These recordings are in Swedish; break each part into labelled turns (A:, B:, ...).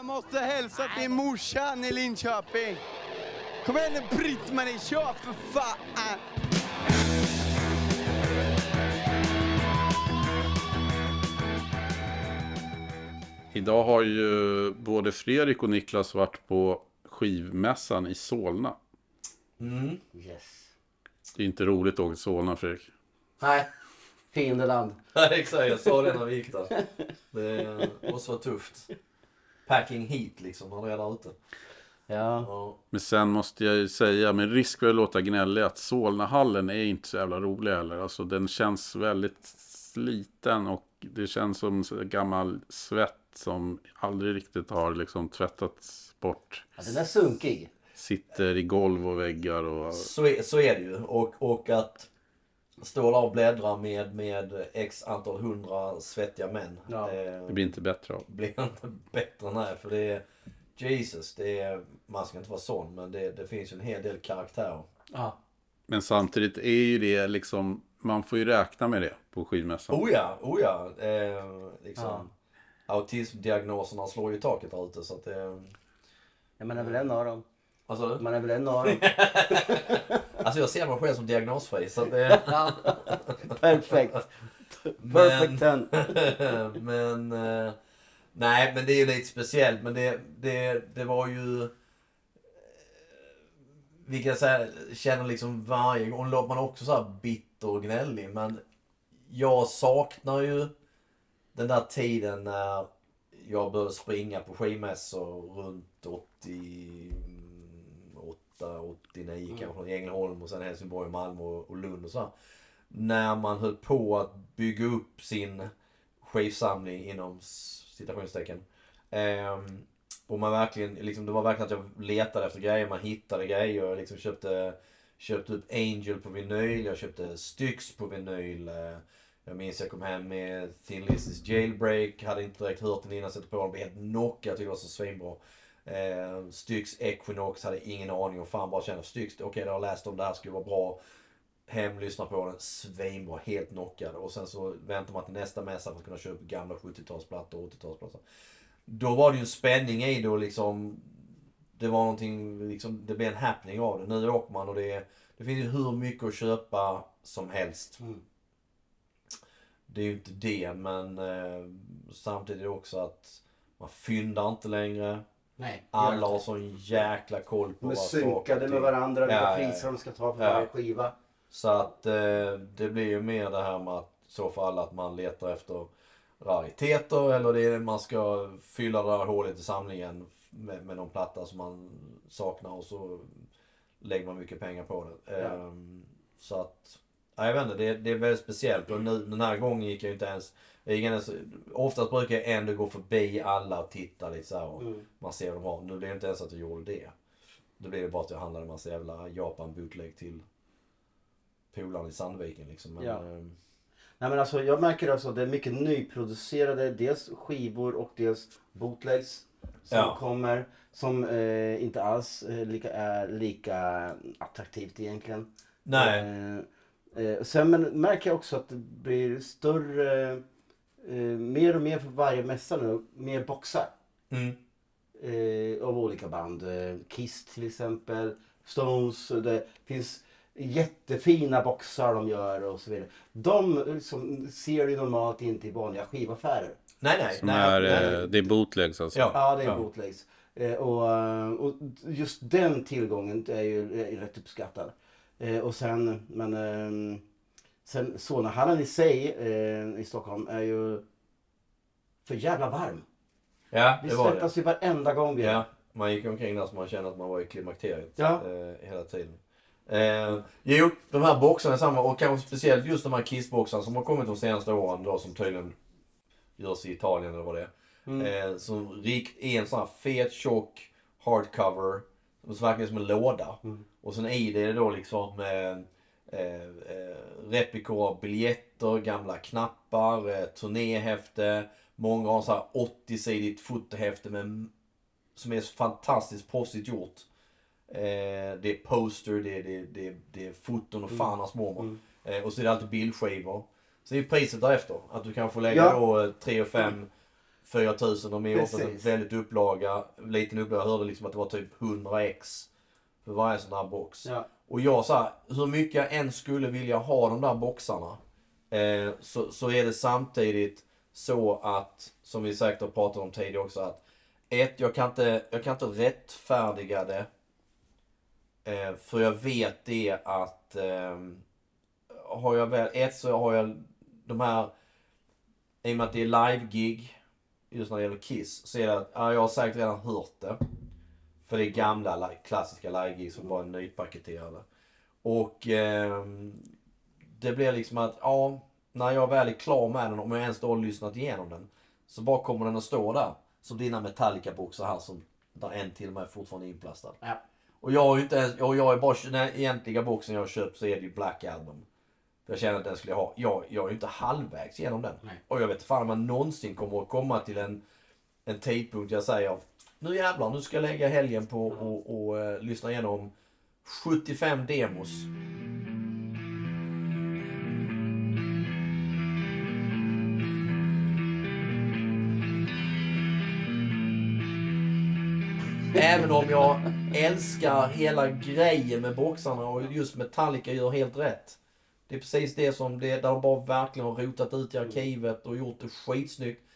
A: Jag måste hälsa till morsan i Linköping. Kom igen nu Britt-Marie, kör för fan!
B: Idag har ju både Fredrik och Niklas varit på skivmässan i Solna.
C: Yes.
B: Det är inte roligt att åka till Solna Fredrik.
C: Nej, fiendeland.
D: Nej exakt, jag sa det när vi gick där. Det måste vara tufft. Packing heat liksom när det är där ute.
C: Ja.
D: Ja.
B: Men sen måste jag ju säga, med risk för att låta gnällig, att Solnahallen är inte så jävla rolig heller. Alltså den känns väldigt sliten och det känns som gammal svett som aldrig riktigt har liksom tvättats bort.
C: ja. Den är sunkig.
B: Sitter i golv och väggar och...
D: Så, är, så är det ju. Och, och att stå där och bläddra med, med x antal hundra svettiga män.
C: Ja.
D: Det
B: Det blir inte bättre av.
D: blir inte bättre nej. För det är Jesus, det är, man ska inte vara sån men det, det finns ju en hel del karaktärer.
C: Ja.
B: Men samtidigt är ju det liksom, man får ju räkna med det på skivmässan.
D: Oh ja, oh ja. Eh, liksom, Autismdiagnoserna slår ju i taket där ute så att det...
C: ja. Man är väl en av dem.
D: Vad sa du?
C: Man är väl en av dem.
D: Alltså jag ser mig själv som diagnosfri så att det...
C: Ja. Perfekt. Perfect ten.
D: men eh, nej, men det är ju lite speciellt. Men det, det, det var ju... eh, Vilket jag säga, känner liksom varje gång. Låter man också så här bitter och gnällig. Men jag saknar ju den där tiden när jag började springa på skivmässor runt 88, 89 kanske. I Ängelholm och sen Helsingborg, Malmö och och Lund och så. Här. När man höll på att bygga upp sin skivsamling inom citationstecken. Ehm, och man verkligen, liksom, det var verkligen att jag letade efter grejer, man hittade grejer. Jag liksom köpte, köpte upp Angel på vinyl, jag köpte Styx på vinyl. Eh, Jag minns jag kom hem med Thin Lizzy's Jailbreak, hade inte direkt hört den innan, satte på den, blev helt knockad, tyckte det var så svinbra. Eh, Styx Equinox, hade ingen aning om fan bara kände Styx, okej okay, jag har läst om det här, skulle vara bra. Hem, lyssna på den, svinbra, helt knockad. Och sen så väntar man till nästa mässa för att kunna köpa gamla 70-talsplattor och 80-talsplattor. Då var det ju en spänning i det och liksom det var någonting, liksom, det blev en happening av det. Nu åker man och det, det finns ju hur mycket att köpa som helst.
C: Mm.
D: Det är ju inte det men eh, samtidigt också att man fyndar inte längre.
C: Nej.
D: Alla har sån jäkla koll på
C: De är
D: vad saker
C: synkade med varandra, vilka
D: Ja, ja, ja.
C: priser de ska ta för
D: Ja.
C: varje skiva.
D: Så att eh, det blir ju mer det här med att i så fall att man letar efter rariteter eller det är man ska fylla det här hålet i samlingen med, med någon platta som man saknar och så lägger man mycket pengar på det.
C: Ja.
D: Ehm, så att, ja, jag vet inte, det, det är väldigt speciellt och nu, den här gången gick jag inte ens, oftast brukar jag ändå gå förbi alla och titta lite så och
C: Mm.
D: man ser vad de har. Nu blev det inte ens att jag gjorde det. Då blev det bara att jag handlade en massa jävla Japan bootleg till polaren i Sandviken liksom. Men,
C: Ja.
D: ehm,
C: Nej men alltså jag märker alltså att det är mycket nyproducerade dels skivor och dels bootlegs som
D: Ja.
C: kommer. Som eh, inte alls eh, lika, är lika attraktivt egentligen.
D: nej.
C: Eh, eh, sen men, märker jag också att det blir större, eh, mer och mer för varje mässa nu, mer boxar.
D: Mm.
C: eh, av olika band. Eh, Kiss till exempel, Stones. Det finns jättefina boxar de gör och så vidare. De liksom, ser du normalt inte i vanliga skivaffärer.
D: Nej, nej.
B: Som
D: nej,
B: är,
D: nej.
B: eh, det är bootlegs alltså.
D: Ja.
C: Ja, det är bootlegs. Eh, och, och just den tillgången är ju rätt uppskattad. Eh, och sen, men eh, sen Solnahallen i sig eh, i Stockholm är ju för jävla varm.
D: Ja,
C: Vi
D: det var det.
C: svettas ju varenda gång vi är.
D: Ja, man gick omkring där så man kände att man var i klimakteriet
C: Ja.
D: eh, hela tiden. Eh, jo, de här boxarna är samma och kanske speciellt just de här Kiss-boxarna som har kommit de senaste åren då som tydligen görs i Italien eller vad det är.
C: Mm.
D: Eh, som rikt är en sån här fet tjock hardcover. Som verkligen som en låda.
C: Mm.
D: Och sen i det är det då liksom eh, eh, eh, replikor av biljetter, gamla knappar, eh, turnéhäfte. Många har så här 80-sidigt fotohäfte med, som är fantastiskt proffsigt gjort. Eh, det är poster, det är, det, det, är- det är foton och fan hans mormor.
C: Mm.
D: Eh, och så är det alltid bildskivor. Så är priset därefter. Att du kan få lägga
C: Ja.
D: då 3 och 5 4000. De är oftast en väldigt upplaga. Liten upplaga. Jag hörde liksom att det var typ 100 ex för varje sån här box.
C: Ja.
D: Och jag så här, hur mycket jag än skulle vilja ha de där boxarna. Eh, så, så är det samtidigt så att, som vi säkert har pratat om tidigare också, att ett, jag kan inte, jag kan inte rättfärdiga det. Eh, för jag vet det att eh, har jag väl, ett så har jag de här, i och med att det är live-gig, just när det gäller Kiss, så är det att, ja, jag har säkert redan hört det. För det är gamla klassiska live-gig som bara är nypaketerade. Och ehm, det blir liksom att, ja, när jag väl är klar med den, om jag ens då har lyssnat igenom den, så bara kommer den att stå där. Som dina Metallica-boxar här som, där en till och med fortfarande är inplastad.
C: Ja.
D: Och jag har ju inte ens, och jag är bara, den egentliga boxen jag har köpt så är det ju Black Album. Jag känner att den skulle jag ha. Jag, jag är inte halvvägs genom den.
C: Nej.
D: Och jag vet fan om man någonsin kommer att komma till en, en tidpunkt jag säger nu jävlar, nu ska jag lägga helgen på och, och uh, lyssna igenom 75 demos. Även om jag älskar hela grejen med boxarna och just Metallica gör helt rätt. Det är precis det som det, där de bara verkligen har rotat ut i arkivet och gjort det skitsnyggt.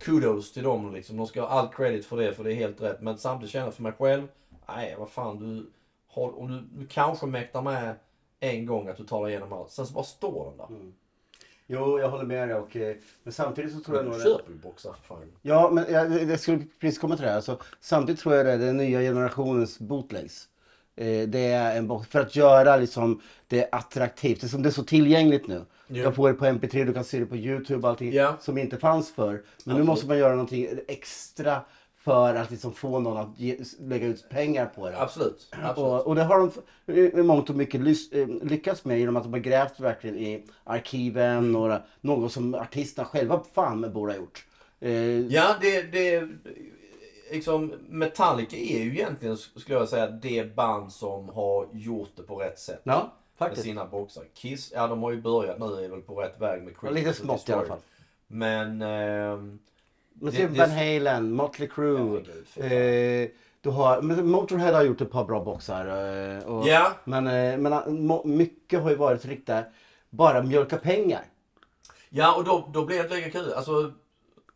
D: Kudos till dem liksom. De ska ha all credit för det, för det är helt rätt. Men samtidigt känner jag för mig själv, nej vad fan du har, om du, du kanske mäktar med en gång att du dig igenom allt. Sen så bara står den där.
C: Jo, jag håller med dig. Och, eh, men samtidigt så tror jag
D: Du
C: nog...
D: köper ju boxar för fan.
C: Ja, men jag, jag skulle precis komma till det här. Alltså, samtidigt tror jag det är den nya generationens bootlegs. Eh, det är en box för att göra liksom, det attraktivt. Det är, som det är så tillgängligt nu. Du kan få det på MP3, du kan se det på YouTube och allting
D: Ja.
C: som inte fanns förr. Men nu
D: Absolut.
C: måste man göra någonting extra för att liksom få någon att ge, lägga ut pengar på det.
D: Absolut. Absolut.
C: Och, och det har de i mångt och mycket eh, lyckats med genom att de har grävt verkligen i arkiven. Några, något som artisterna själva fan borde ha gjort. Eh,
D: Ja, det, det liksom Metallica är ju egentligen, skulle jag säga, det band som har gjort det på rätt sätt.
C: ja,
D: Med
C: faktiskt.
D: sina boxar. Kiss, ja de har ju börjat nu, är väl på rätt väg med
C: Ja, lite smått i alla fall.
D: Men... ehm,
C: Men
D: Det-
C: Van Halen, Motley Crue.
D: Fan.
C: Eh, du har, men Motorhead har gjort ett par bra boxar. Eh, och,
D: Ja.
C: Men, eh, men eh, mycket har ju varit riktat bara mjölka pengar.
D: Ja, och då, då blir det inte lika kul. Alltså,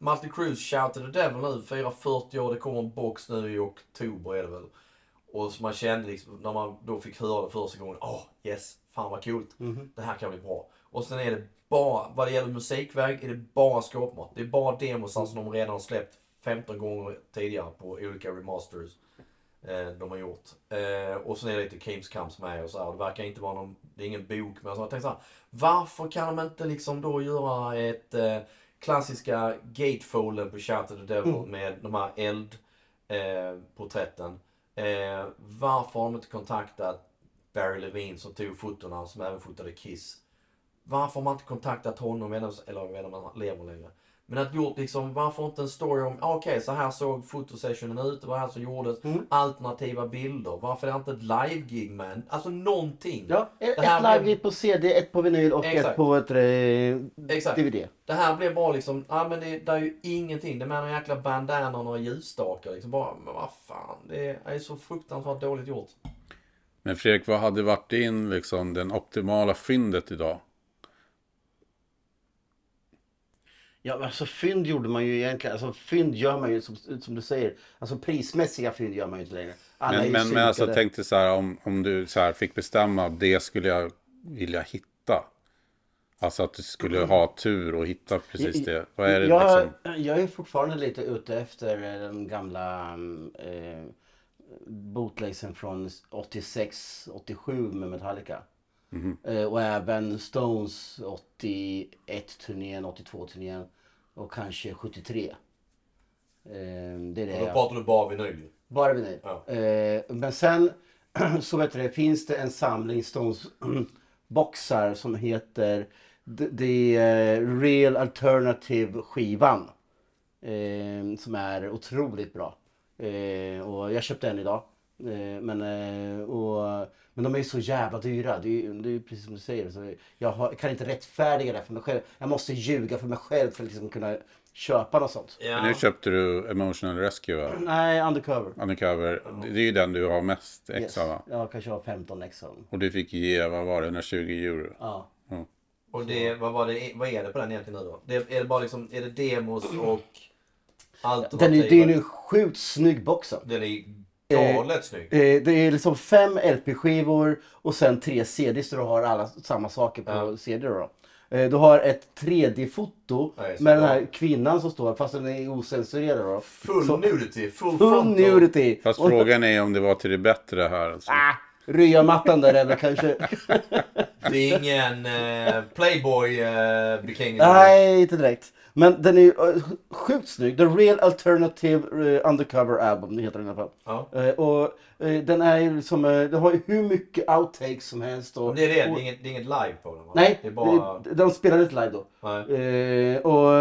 D: Multi Cruise Shout to the Devil nu, firar 40 år. Det kommer en box nu i oktober är det väl. Och så man kände liksom, när man då fick höra det första gången, åh yes, fan vad coolt. Det här kan bli bra. Och sen är det bara, vad det gäller musikväg, är det bara skåpmat. Det är bara demosar som de redan har släppt 15 gånger tidigare på olika remasters. Eh, de har gjort. Eh, och sen är det lite Kims Kamps med och så här. Det verkar inte vara någon, det är ingen bok men så jag tänkte så här, Varför kan de inte liksom då göra ett eh, klassiska gatefolden på Shout to the Devil med de här eldporträtten. Eh, eh, varför har de inte kontaktat Barry Levine som tog fotona som även fotade Kiss? Varför har man inte kontaktat honom, eller eller jag vet inte om han lever längre. Men att gjort liksom, varför inte en story om, ah, okej så här såg fotosessionen ut, det var här som gjordes, alternativa bilder. Varför är det inte ett live-gig man? Alltså någonting.
C: Ja, ett, ett live
D: blev-
C: på CD, ett på vinyl och
D: Exakt.
C: ett på ett, eh,
D: Exakt.
C: DVD.
D: Det här blev bara liksom, ja men det, det är ju ingenting. Det är med någon jäkla bandana och några ljusstakar liksom. Bara, men vad fan. Det är, det är så fruktansvärt dåligt gjort.
B: Men Fredrik, vad hade varit din, liksom, den optimala fyndet idag?
C: Ja, alltså fynd gjorde man ju egentligen. Alltså fynd gör man ju som, som du säger. Alltså prismässiga fynd gör man ju inte längre. Alla
B: Men, men, men alltså tänk dig så här, om, om du så här, fick bestämma, det skulle jag vilja hitta. Alltså att du skulle ha tur och hitta precis det. Vad är det
C: jag,
B: liksom?
C: jag är fortfarande lite ute efter den gamla eh, bootlegsen från 86, 87 med Metallica.
B: Mhm.
C: Eh, och även Stones 81-turnén, 82-turnén och kanske 73. Eh, det är det
D: Och då pratar du bara vinyl.
C: Bara vinyl.
D: Ja.
C: Eh, men sen så vet du finns det en samling Stones boxar som heter The, Real Alternative skivan. Eh, som är otroligt bra. Eh, och jag köpte en idag. Eh, men, eh, och, men de är ju så jävla dyra. Det är ju det är ju precis som du säger. Så jag har, kan inte rättfärdiga det för mig själv. Jag måste ljuga för mig själv för att liksom kunna köpa något sånt.
D: Ja.
B: Nu köpte du Emotional Rescue va?
C: Nej, undercover.
B: Undercover. Det är ju den du har mest ex
C: Yes.
B: va?
C: Jag kanske har 15 ex.
B: Och du fick ge, vad var det, 120 euro?
C: Ja.
D: Och det, vad, var det, vad är det på den egentligen nu då? Det, är det bara liksom, är det demos och allt?
C: Den är, det är en sjukt snygg boxen.
D: Den är galet snygg.
C: Eh, Det är liksom fem LP-skivor och sen tre CDs där du har alla samma saker på
D: Ja.
C: CD. Då. Eh, Du har ett 3D-foto
D: Ja,
C: med den här kvinnan som står fast den är ocensurerad. Då.
D: Full
C: Så-
D: nudity, full,
C: Full nudity!
B: Fast
C: Och-
B: frågan är om det var till det bättre här. Alltså.
C: Ah, Ryamattan där är väl kanske...
D: Det är ingen eh, Playboy eh.
C: Nej, inte direkt. Men den är ju eh, sjukt snygg. The Real Alternative eh, Undercover Album, det heter den i alla fall.
D: Ja.
C: Eh, och eh, den är ju liksom, eh, den har ju hur mycket outtakes som helst. Och,
D: Men det är det, det
C: och,
D: är, inget, det är inget live på den va?
C: Nej,
D: Det är bara...
C: det- de spelar inte live då. Eh, och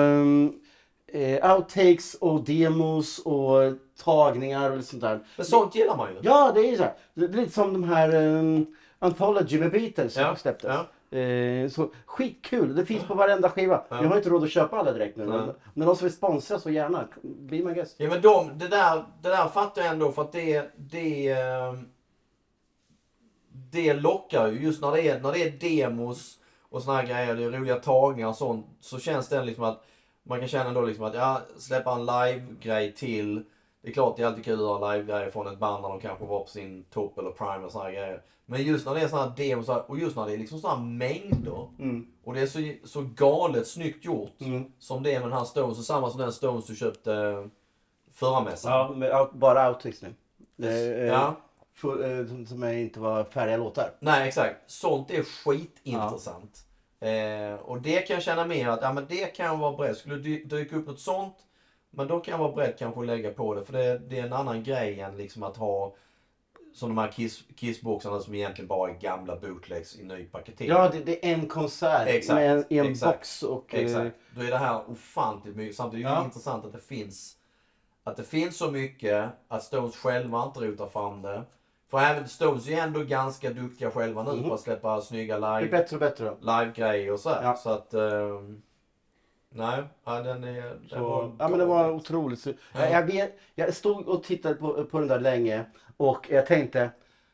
C: eh, outtakes och demos och tagningar och sånt där.
D: Men sånt gillar man ju.
C: Ja, det är ju så här. Det är lite som de här um, Anthology med Beatles som
D: Ja,
C: släpptes.
D: ja.
C: Eh, så skitkul. Det finns på varenda skiva.
D: Ja.
C: Jag har inte råd att köpa alla direkt nu.
D: Nej.
C: Men, men de som vill sponsra så gärna. Bli my guest.
D: Ja men de, det där, det där fattar jag ändå för att det, det, eh, det lockar ju just när det är, när det är demos och såna här grejer, det är roliga tagningar och sånt. Så känns det liksom att man kan känna ändå liksom att ja, släppa en live-grej till. Det är klart det är alltid kul att ha live-grejer från ett band när de kanske var på sin topp eller prime och såna här grejer. Men just när det är här demos och just när det är liksom här mängder.
C: Mm.
D: Och det är så, så galet snyggt gjort.
C: Mm.
D: Som det är med den här Stones och samma som den Stones du köpte eh, förra mässan.
C: Ja, med, bara outtakes nu. Eh,
D: Ja.
C: full, eh, som- inte var färdiga låtar.
D: Nej exakt. Sånt är skitintressant. Eh, och det kan jag känna mer att ja, men det kan jag vara beredd. Skulle dy- dyka upp något sånt. Men då kan jag vara beredd kanske att lägga på det. För det, det är en annan grej än liksom att ha som de här kiss, kissboxarna som egentligen bara är gamla bootlegs i ny paketering.
C: Ja, det, det är en konsert
D: Exakt,
C: med en, i en
D: exakt,
C: box. Och, eh,
D: Exakt. Då är det här ofantligt mycket. Samtidigt är det
C: Ja.
D: intressant att det finns att det finns så mycket att Stones själva inte rotar fram det. För även Stones är ju ändå ganska duktiga själva nu
C: Mhm.
D: på att släppa snygga
C: det
D: live,
C: bättre och bättre.
D: live-grejer och så.
C: Ja.
D: Så att... ehm, nej, ja, den är... Den
C: Så, ja, men det var otroligt. Så, jag, jag, vet, jag stod och tittade på, på den där länge och jag tänkte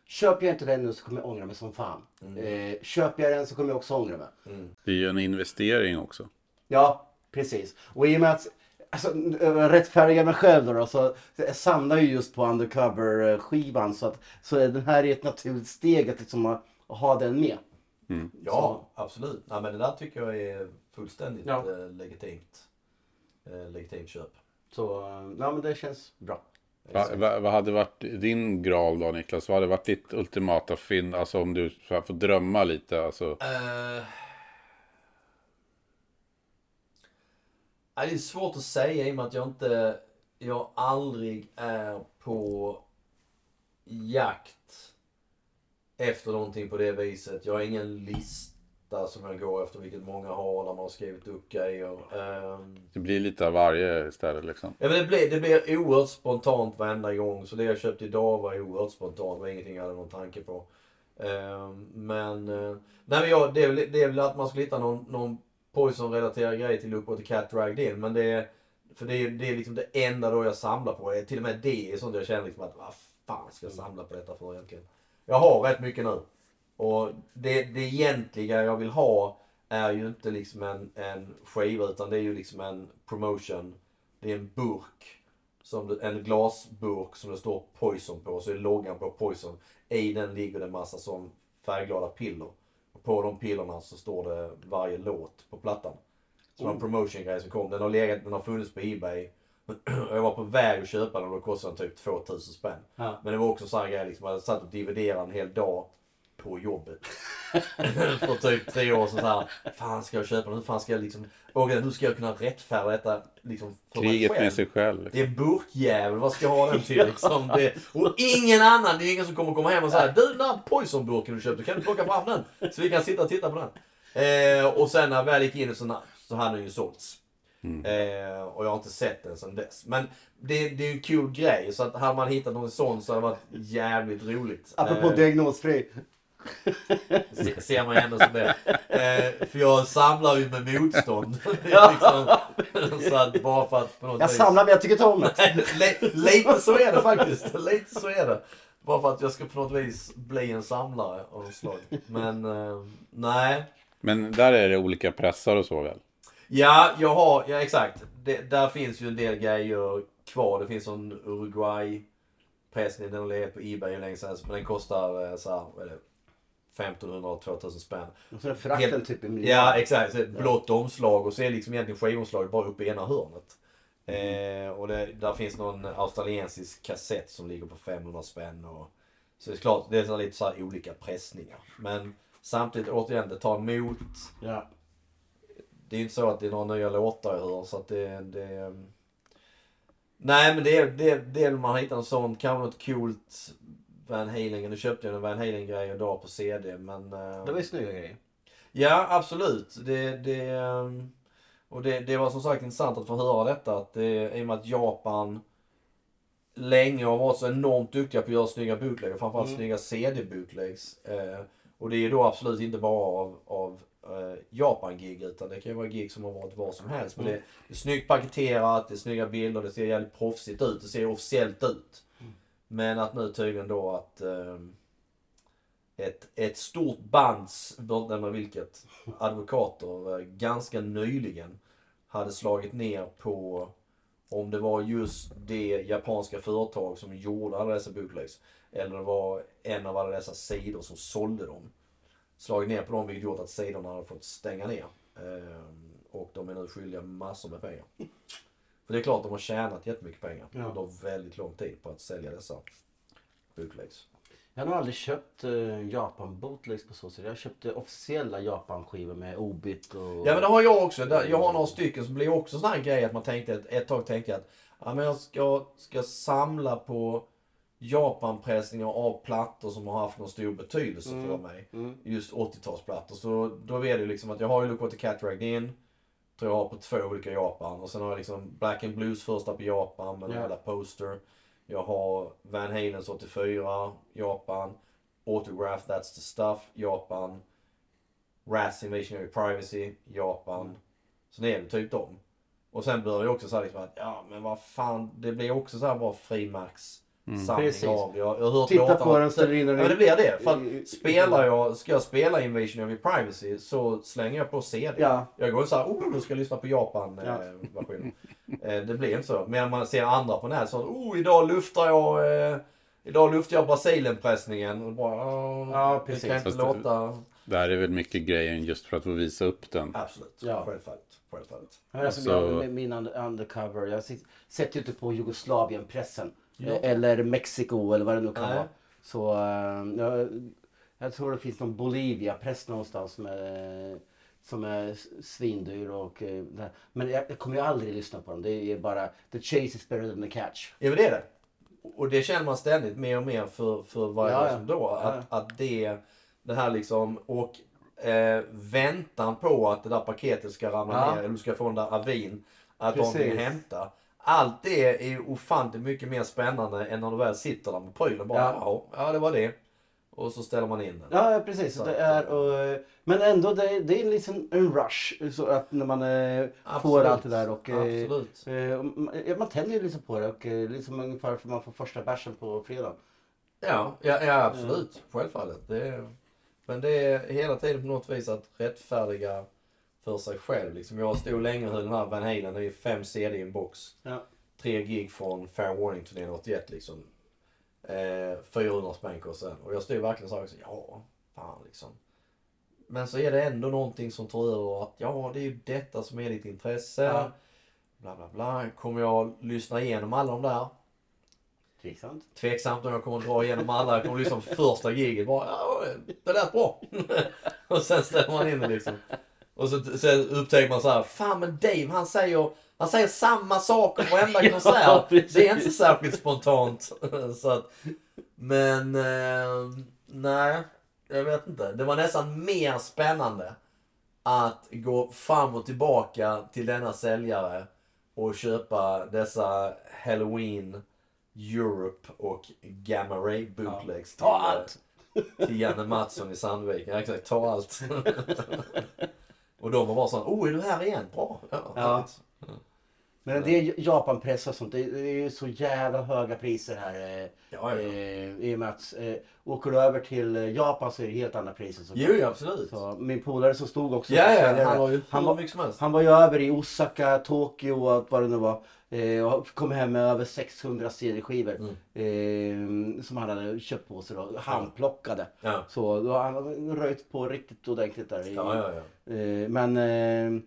C: Köper jag inte den nu så kommer jag ångra mig som fan. Eh, köper jag den så kommer jag också ångra mig.
D: Mm.
B: Det är ju en investering också.
C: Ja, precis. Och i och med att alltså, rättfärdiga mig själv då, då så jag samlar ju just på undercover-skivan så att så den här är ett naturligt steg att liksom ha, att ha den med.
D: Ja, absolut. Nej, men det där tycker jag är fullständigt
C: Ja.
D: eh, legitimt. Eh, legitimt köp.
C: Så eh, ja, men det känns bra.
B: Va, va, vad hade varit din graal då Niklas? Vad hade varit ditt ultimata fynd? Alltså om du får drömma lite. Alltså,
D: nej, det är svårt att säga i och med att jag inte... Jag aldrig är på jakt efter någonting på det viset. Jag har ingen lista som jag går efter, vilket många har, där man har skrivit upp grejer. Ehm,
B: det blir lite av varje istället liksom.
D: Ja, men det, blir, det blir oerhört spontant varenda gång. Så det jag köpte idag var oerhört spontant. Det var ingenting jag hade någon tanke på. Ehm, men eh, nej, men jag, det, är väl, det är väl att man skulle hitta någon, någon Poison-relaterad grej till Look What the Cat Dragged In. Men det är, för det är, det är liksom det enda då jag samlar på. Till och med det är sånt jag känner liksom att vad fan ska jag samla på detta för egentligen? Jag har rätt mycket nu. Och det, det egentliga jag vill ha är ju inte liksom en, en skiva utan det är ju liksom en promotion. Det är en burk. Som det, en glasburk som det står Poison på. Så är loggan på Poison. I den ligger det en massa som färgglada piller. Och på de pillerna så står det varje låt på plattan. Så det var en promotion-grej som kom. Den har, legat, den har funnits på Ebay. Och jag var på väg att köpa den och då kostade den typ 2000 spänn.
C: Ja.
D: Men det var också så här grej liksom. Jag satt och dividerade en hel dag på jobbet. för typ tre år sedan så här. Fan ska jag köpa den? Hur fan ska jag liksom... Och hur ska jag kunna rättfärdiga detta liksom för
B: Kriget
D: mig själv?
B: med sig själv. Liksom.
D: Det är en burkjävel, vad ska jag ha den till liksom? Det, och ingen annan, det är ingen som kommer komma hem och säga Du den där poisonburken du köpte, kan du plocka fram den? Så vi kan sitta och titta på den. Eh, och sen när jag väl gick in så, så hade den ju sålts. Eh, och jag har inte sett den sedan dess. Men det, det är ju en kul grej. Så att hade man hittat någon sån så hade det varit jävligt roligt.
C: Apropå
D: Eh,
C: diagnosfri.
D: Se, ser man ändå som det. Eh, för jag samlar ju med motstånd. liksom, så att bara för att på något
C: Jag
D: vis...
C: samlar men jag tycker inte om det.
D: Lite så är det faktiskt. Lite så är det. Bara för att jag ska på något vis bli en samlare av något slag. Men eh, nej.
B: Men där är det olika pressar och så väl?
D: Ja, jag har, ja exakt. Det, där finns ju en del grejer kvar. Det finns en Uruguay pressning. Den har legat på Ebay hur länge sedan. Men den kostar eh, så här, vad är det? 1500-2000 spänn.
C: Och så är frakten
D: Helt-
C: typ i miljard.
D: Ja exakt, så blått omslag och så är liksom egentligen skivomslaget bara uppe i ena hörnet. Eh, och det, där finns någon australiensisk kassett som ligger på 500 spänn. Och, så det är klart, det är så lite så här olika pressningar. Men samtidigt återigen, det tar emot.
C: Ja.
D: Det är ju inte så att det är några nya låtar jag hör så att det... det nej men det är, det, det är man hittar en sån, kanske något coolt Van Halen. Nu köpte jag en Van Halen grej idag på CD men... eh,
C: Det var ju snygga grejer.
D: Ja, absolut. Det, det, ehm, och det, det var som sagt intressant att få höra detta. Att det, I och med att Japan länge har varit så enormt duktiga på att göra snygga bootlegs. Framförallt
C: Mm.
D: snygga CD-bootlegs. Eh, och det är då absolut inte bara av, av eh, Japan-gig utan det kan ju vara gig som har varit var som helst. Men det, det är snyggt paketerat, det är snygga bilder, det ser jävligt proffsigt ut. Det ser officiellt ut. Men att nu tydligen då att eh, ett, ett stort bands, nämna vilket, advokater eh, ganska nyligen hade slagit ner på om det var just det japanska företag som gjorde alla dessa bootlegs. Eller det var en av alla dessa sidor som sålde dem. Slagit ner på dem vilket gjort att sidorna hade fått stänga ner. Eh, och de är nu skyldiga massor med pengar. För det är klart de har tjänat jättemycket pengar
C: Ja.
D: under väldigt lång tid på att sälja dessa bootlegs.
C: Jag har nog aldrig köpt uh, Japan bootlegs på så sätt. Jag köpte officiella Japan-skivor med Obit och...
D: Ja men det har jag också. Jag har några stycken som blir också sån här grej att man tänkte, ett, ett tag tänkte jag att ja, men jag ska, ska samla på Japanpressningar av plattor som har haft någon stor betydelse för mig.
C: Mm.
D: Just 80-talsplattor. Så då är det liksom att jag har ju Look What the Cat Dragged In. Tror jag har på två olika Japan. Och sen har jag liksom Black and Blues första på Japan med
C: Ja.
D: jävla poster. Jag har Van Halens 84 Japan. Autograph That's the Stuff Japan. Rats Invasion of Privacy Japan. Så det är det typ dem. Och sen börjar jag också säga liksom att ja men vad fan det blir också så här bara frimärks samling
C: Precis.
D: av det. Jag, jag har hört
C: Titta
D: låtarna-
C: på den, in den
D: Ja det blir det. För
C: i- i-
D: att spelar jag, ska jag spela Invasion of Privacy så slänger jag på CD.
C: Ja.
D: Jag går så här, oh nu ska jag lyssna på
C: Ja.
D: Japan-versionen. eh, det blir inte så. Men man ser andra på nätet så, oh idag luftar jag eh, Idag luftar jag Brasilien-pressningen. Och bara, "Åh,
C: Ja,
D: Det
C: precis.
D: kan inte
B: Fast det-
D: låta...
B: Där är väl mycket grejen just för att få visa upp den.
D: Absolut.
C: Ja.
D: Självfallet. Självfallet.
C: Alltså,
B: Alltså-
C: min under- undercover, jag sit- sätter ju inte på Jugoslavien-pressen.
D: Ja.
C: Eller Mexiko eller vad det nu kan
D: Nej.
C: vara. Så eh, jag, jag tror det finns någon Bolivia-press någonstans som är, som är svindyr. Och, eh, men jag, jag kommer ju aldrig lyssna på dem. Det är bara the chase is better than the catch.
D: Ja men det är det. Och det känner man ständigt mer och mer för, för varje
C: Ja,
D: som då. Att,
C: Ja.
D: att det, det här liksom och eh, väntan på att det där paketet ska ramla
C: Ja.
D: ner eller du ska få den där avin. Att
C: Precis.
D: någonting att hämta. Allt det är ofantligt mycket mer spännande än när du väl sitter där med prylen. Bara, ja. ja, det var det. Och så ställer man in den.
C: Ja, precis.
D: Så
C: det är, och, men ändå, det, det är liksom en rush. Så att när man eh, får
D: Absolut.
C: allt det där. Och, eh,
D: Absolut.
C: Eh, och man- tänder ju liksom på det och eh, liksom ungefär för man får första bärsen på fredag.
D: Ja, ja, ja absolut. Självfallet. Det är, men det är hela tiden på något vis att rättfärdiga för sig själv. Liksom jag stod länge och höll den här Van Halen. Det är fem CD i en box.
C: Ja.
D: Tre gig från Fair Warning-turnén 81 liksom. Eh, 400 spänn den. Och jag stod verkligen så här, också, ja, fan liksom. Men så är det ändå någonting som tar över att ja, det är ju detta som är ditt intresse.
C: Ja.
D: Bla bla bla. Kommer jag lyssna igenom alla de där?
C: Tveksamt.
D: Tveksamt om jag kommer dra igenom alla. Jag kommer lyssna på första giget. Bara, ja, det lät bra. och sen ställer man in det liksom. Och så, sen upptäcker man så här, fan men Dave han säger, han säger samma saker på varenda konsert.
C: precis.
D: det är inte särskilt spontant. så att, men eh, nej, jag vet inte. Det var nästan mer spännande att gå fram och tillbaka till denna säljare och köpa dessa Halloween Europe och Gamma Ray bootlegs
C: Ta
D: till, eh,
C: allt!
D: till Janne Mattsson i Sandviken. Ja, exakt, ta allt. och de var bara såhär, oh är du här igen? Bra. Ja,
C: Ja.
D: härligt.
C: Men det är Japanpress och sånt. Det är, ju så jävla höga priser här. eh,
D: Ja, ja.
C: Eh, I och med att eh, åker du över till Japan så är det helt andra priser. Så,
D: Jo, ja, absolut.
C: så min polare som stod också
D: Ja, ja,
C: säljare,
D: han var
C: han var,
D: mycket som helst.
C: han var ju över i Osaka, Tokyo och allt vad det nu var. Eh, och kom hem med över 600 CD-skivor.
D: Mm.
C: Eh, som han hade köpt på sig då. Handplockade.
D: Ja.
C: Så då han röjt på riktigt ordentligt där.
D: Ja, ja.
C: Eh, men eh,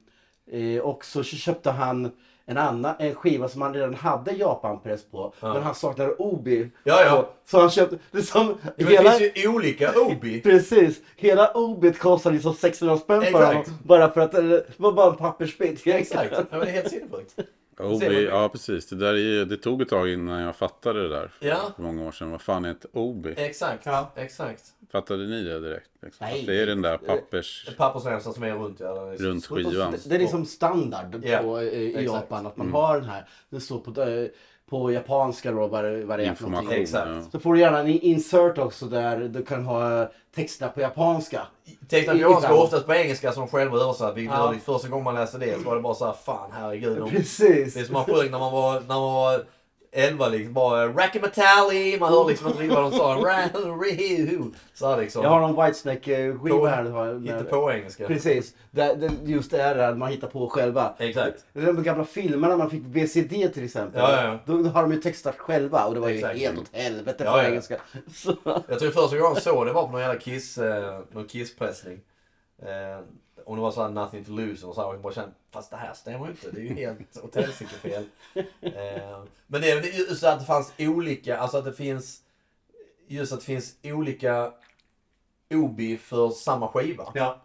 C: eh, också så köpte han en annan en skiva som han redan hade Japanpress på.
D: Ja.
C: Men han saknade Obi.
D: Ja, ja.
C: på. Så han köpte, det är som,
D: Men
C: hela,
D: Det finns ju olika Obi.
C: Precis, hela Obit kostade liksom 600 spänn för honom. Bara för att eh, det var bara en pappersbit.
D: Exakt. Ja, men det är helt sinnessjukt.
B: Obi,
D: man-
B: ja precis. Det, där är, det tog ett tag innan jag fattade det där. För,
D: Ja.
B: för många år sedan. Vad fan är ett Obi?
D: Exakt.
C: Ja.
D: Exakt.
B: Fattade ni det direkt? Liksom?
C: Nej.
B: Att det är den där pappers...
D: En pappersremsa som är runt ja. den är-
B: Runt skivan.
C: Det, det är liksom standard på, eh, i
D: exakt.
C: Japan att man har den här. Det står på, eh, på japanska då vad, det- är för någonting.
B: Information.
D: Exakt.
B: Ja.
C: Så får du gärna en insert också där du kan ha texterna på japanska.
D: Tecknat
C: I-
D: japanska
C: ibland.
D: oftast på engelska som de själva översatt. Vilket
C: Ja.
D: första gången man läste det så var det bara så här, fan herregud.
C: Precis.
D: det är som man sjöng när man var, när man var 11 liksom. Bara Rackamatally. Man hör liksom inte riktigt vad de sa. Så liksom.
C: Jag har någon Whitesnake-skiva här.
D: Inte på engelska.
C: Precis. Just det här man hittar på själva.
D: Exakt.
C: De gamla filmerna man fick VCD till exempel.
D: Ja, ja, ja.
C: Då, då har de ju textat själva och det var ju
D: Exakt.
C: helt åt helvete
D: Ja,
C: på
D: ja.
C: engelska. Så.
D: Jag tror första gången jag såg det var på någon jävla Kiss, eh, någon Kiss-pressning. Eh, och det var såhär nothing to lose och så här, och jag bara kände, fast det här stämmer ju inte. Det är ju helt åt helsike fel. Eh, men det är det är just att det fanns olika, alltså att det finns, just att det finns olika Obi för samma skiva.
C: Ja.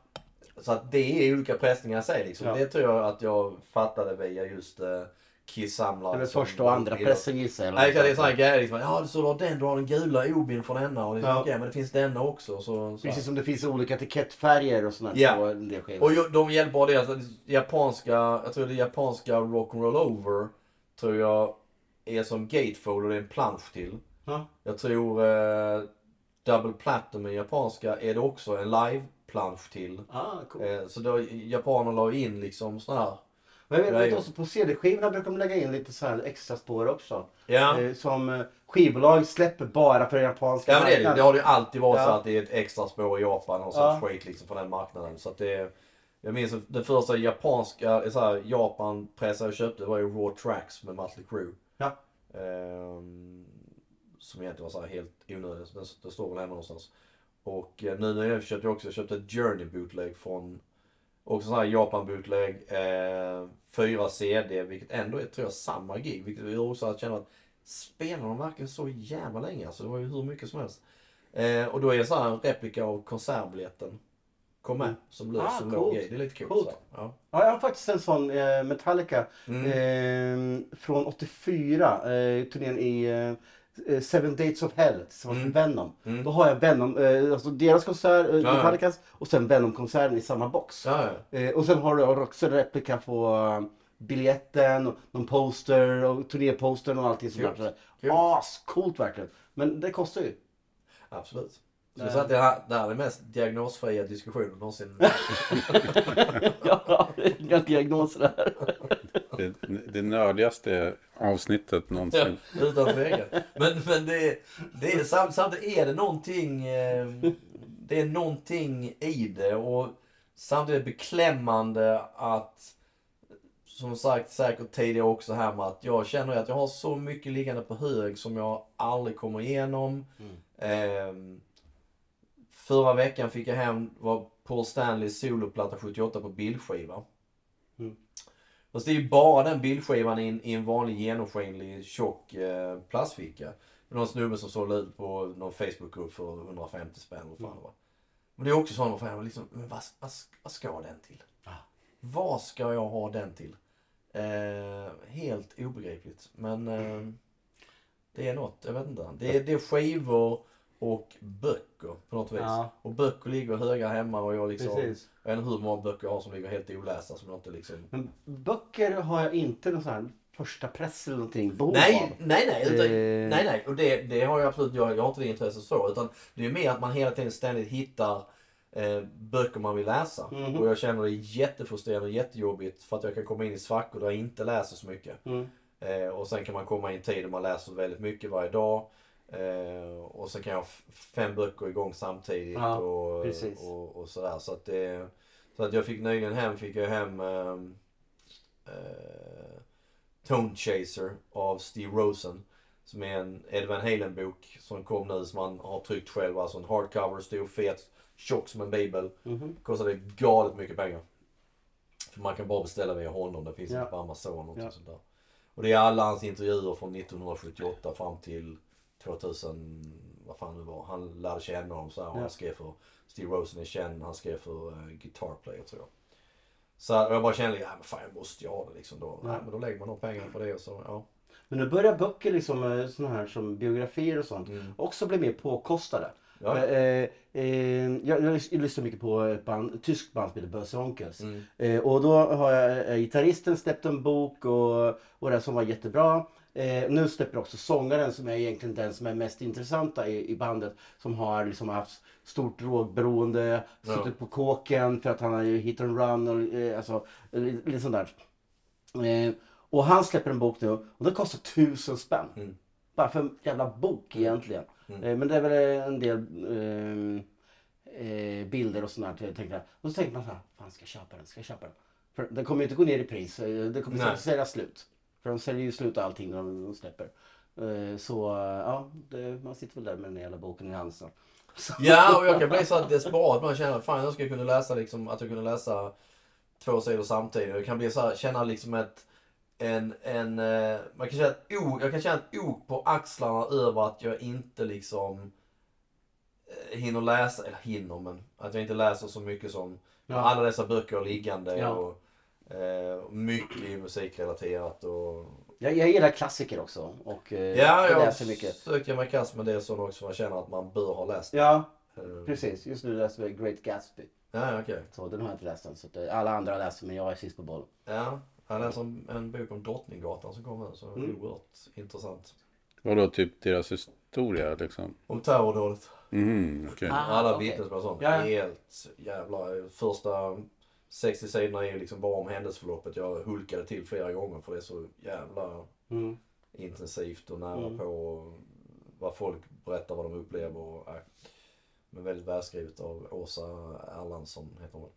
D: Så att det är olika pressningar i sig liksom.
C: Ja.
D: Det tror jag att jag fattade via just eh, Kiss-samlare.
C: Det är första och andra pressen gissar jag.
D: Nej, det är sån här grej liksom. Ja, så du har den, du har den gula obin från denna. Och det är
C: Ja.
D: okej, men det finns denna också. Så, så.
C: Precis som det finns olika etikettfärger och sånt
D: Ja.
C: på en del skivor.
D: Och de hjälper bara det. Alltså, det japanska, jag tror det japanska Rock'n'Roll Over tror jag är som gatefold och det är en plansch till.
C: Ja.
D: Jag tror eh, Double Platinum i japanska är det också en live-plansch till.
C: Ah, cool.
D: Eh, så då, japanerna la in liksom sån här.
C: Men jag vet, vet också på CD-skivorna brukar de lägga in lite så här extra spår också.
D: Ja.
C: Eh, som eh, skivbolag släpper bara för den japanska
D: Ja men det, är det. det har ju alltid varit
C: Ja.
D: så att det är ett extra spår i Japan och
C: Ja.
D: sånt skit liksom från den marknaden. Så det, jag minns det första japanska, så här, Japan pressade jag köpte var ju Raw Tracks med Mötley Crüe.
C: Ja.
D: Ehm, som egentligen var så här helt onödigt. Det, det står väl hemma någonstans. Och eh, nu när jag köpte också, jag köpte ett Journey bootleg från också så här Japan bootleg. Eh, fyra CD, vilket ändå är tror jag samma gig. Vilket gör också att känner att spelar de verkligen så jävla länge? Alltså det var ju hur mycket som helst. Eh, och då är det så här en replika av konsertbiljetten. Kom med som lös
C: Ah,
D: som låg grej. Det är lite coolt.
C: Coolt.
D: Ja.
C: Ja, jag har faktiskt en sån eh, Metallica
D: Mm.
C: eh, från 84. Eh, turnén i eh, Seven Dates of Hell tillsammans med Venom.
D: Mm.
C: Då har jag Venom, eh, alltså deras konsert, eh,
D: ja.
C: Metallicas och sen Venom-konserten i samma box.
D: Ja, ja.
C: Eh, och sen har du också replika på eh, biljetten, och någon poster och turnépostern och allting sånt där.
D: Coolt.
C: Ascoolt verkligen. Men det kostar ju.
D: Absolut. Så
C: Nej.
D: så att det, här, det här är den mest diagnosfria diskussionen någonsin.
C: ja, inga diagnoser där.
B: Det, det nördigaste avsnittet
D: Ja,
B: någonsin.
D: utan tvekan. Men, men det, det är, samt, samtidigt är det någonting, eh, det är någonting i det och samtidigt är det beklämmande att, som sagt säkert tidigare också här med att jag känner att jag har så mycket liggande på hög som jag aldrig kommer igenom. Eh, förra veckan fick jag hem var Paul Stanleys soloplatta 78 på bildskiva.
C: Mm.
D: Fast det är ju bara den bildskivan i en, i en vanlig genomskinlig tjock eh, plastficka. Med någon snubbe som sålde ut på någon Facebookgrupp för 150 spänn. Vad fan var. Men det är också sån, vad fan, liksom, men vad, vad, vad ska den till?
C: Ah.
D: Vad ska jag ha den till? Eh, helt obegripligt. Men eh, det är något, jag vet inte. Det är, det är skivor och böcker på något vis.
C: Ja.
D: Och böcker ligger höga hemma och jag liksom...
C: Precis.
D: Jag vet inte hur många böcker jag har som ligger helt olästa som jag inte liksom...
C: Men böcker har jag inte någon sån här första press eller någonting behov
D: Nej,
C: av.
D: nej, nej. Utan,
C: Eh.
D: nej, nej. Och det, det har jag absolut, jag, jag har inte det intresset så. Utan det är mer att man hela tiden ständigt hittar eh, böcker man vill läsa.
C: Mhm.
D: Och jag känner det jättefrustrerande och jättejobbigt för att jag kan komma in i svackor där jag inte läser så mycket.
C: Mm.
D: Eh, och sen kan man komma i en tid där man läser väldigt mycket varje dag. Eh, och sen kan jag ha fem böcker igång samtidigt
C: Ja,
D: och, och, och sådär. Så att, det, så att jag fick nyligen hem, fick jag hem ehm, eh, Tone Chaser av Steve Rosen. Som är en Ed Van Halen bok som kom nu som han har tryckt själv. Alltså en hardcover, stor, fet, tjock som en bibel.
C: Mhm.
D: Kostade galet mycket pengar. För man kan bara beställa via honom. Det finns
C: Ja.
D: inte på Amazon och
C: Ja.
D: sånt där. Och det är alla hans intervjuer från 1978 fram till 2000, vad fan det var. Han lärde känna dem så här. och. Han skrev för Steve Rosen är känd. Han skrev för uh, Guitar Player tror jag. Så jag bara kände, ja men fan jag måste ju ha det liksom då.
C: Ja.
D: Nej, men då lägger man de pengarna på det och så, ja.
C: Men nu börjar böcker, liksom, eh, såna här som biografier och sånt,
D: Mm.
C: också bli mer påkostade.
D: Ja.
C: Eh, eh, jag, jag, jag lyssnar mycket på ett, band, ett tyskt band som heter Böse Onkels.
D: Mm.
C: Eh, och då har jag eh, gitarristen släppt en bok och, och det som var jättebra. Eh, nu släpper också sångaren som är egentligen den som är mest intressanta i, i bandet. Som har liksom haft stort drogberoende,
D: Ja.
C: suttit på kåken för att han har ju hit and run och eh, alltså, lite, sånt där. Eh, och han släpper en bok nu och den kostar tusen spänn.
D: Mm.
C: Bara för en jävla bok egentligen.
D: Mm.
C: Eh, men det är väl en del ehm, eh, bilder och sånt där. Tänkte jag. Och så tänkte man så här, fan ska jag köpa den? Ska jag köpa den? För den kommer ju inte gå ner i pris. eh, Det kommer säkert sälja slut. För de säljer ju slut allting när de, släpper. Eh, så eh, ja, det, man sitter väl där med den jävla boken i handen. Så.
D: Ja, och jag kan bli så desperat. Man känner fan jag ska kunna läsa liksom, att jag kunde läsa två sidor samtidigt. Jag kan bli så här, känna liksom ett, en, en, eh, man kan känna ett ok, jag kan känna ett ok på axlarna över att jag inte liksom hinner läsa, eller hinner men, att jag inte läser så mycket som
C: Ja.
D: alla dessa böcker liggande
C: Ja.
D: och eh, mycket musikrelaterat och
C: Jag, jag gillar klassiker också. Och eh,
D: Ja,
C: jag läser mycket.
D: söker mig kast med det som också man känner att man bör ha läst.
C: Ja,
D: Eh,
C: precis. Just nu läser jag Great Gatsby.
D: Ja, okej.
C: Så den har jag inte läst än. Så att, eh, alla andra har läst men jag är sist på bollen.
D: Ja, jag läser en, en bok om Drottninggatan som kom så
C: Mm.
D: oerhört intressant.
B: Vadå, typ deras historia liksom?
D: Om terrordådet.
B: Mm, okej.
C: Ah,
D: Alla
C: okej.
D: vittnesmål och sånt.
C: Ja, ja.
D: Helt jävla... Första 60 sidorna är liksom bara om händelseförloppet. Jag hulkade till flera gånger för det är så jävla
C: Mm.
D: intensivt och nära
C: Mm.
D: på och vad folk berättar vad de upplever. Och, äh, men väldigt välskrivet av Åsa Erlandsson heter hon.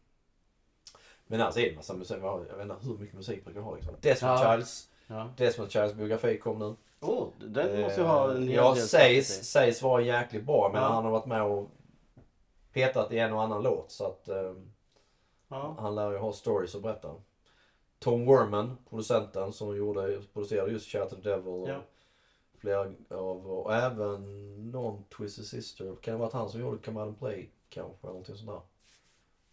D: Men alltså är det massa musik. Jag vet inte hur mycket musik brukar jag ha liksom. Desmond
C: Ja.
D: Childs.
C: Ja.
D: Desmond Childs biografi kom nu.
C: Oh, den måste ju ha en hel
D: Ja,
C: del
D: sägs, sägs vara jäkligt bra men
C: Ja.
D: han har varit med och petat i en och annan låt så att eh,
C: Ja.
D: han lär ju ha stories att berätta. Tom Werman, producenten som gjorde, producerade just Shout the Devil och
C: Ja.
D: flera av, och även någon Twisted Sister. Kan det vara att han som gjorde Come Out and Play kanske, eller någonting sånt där.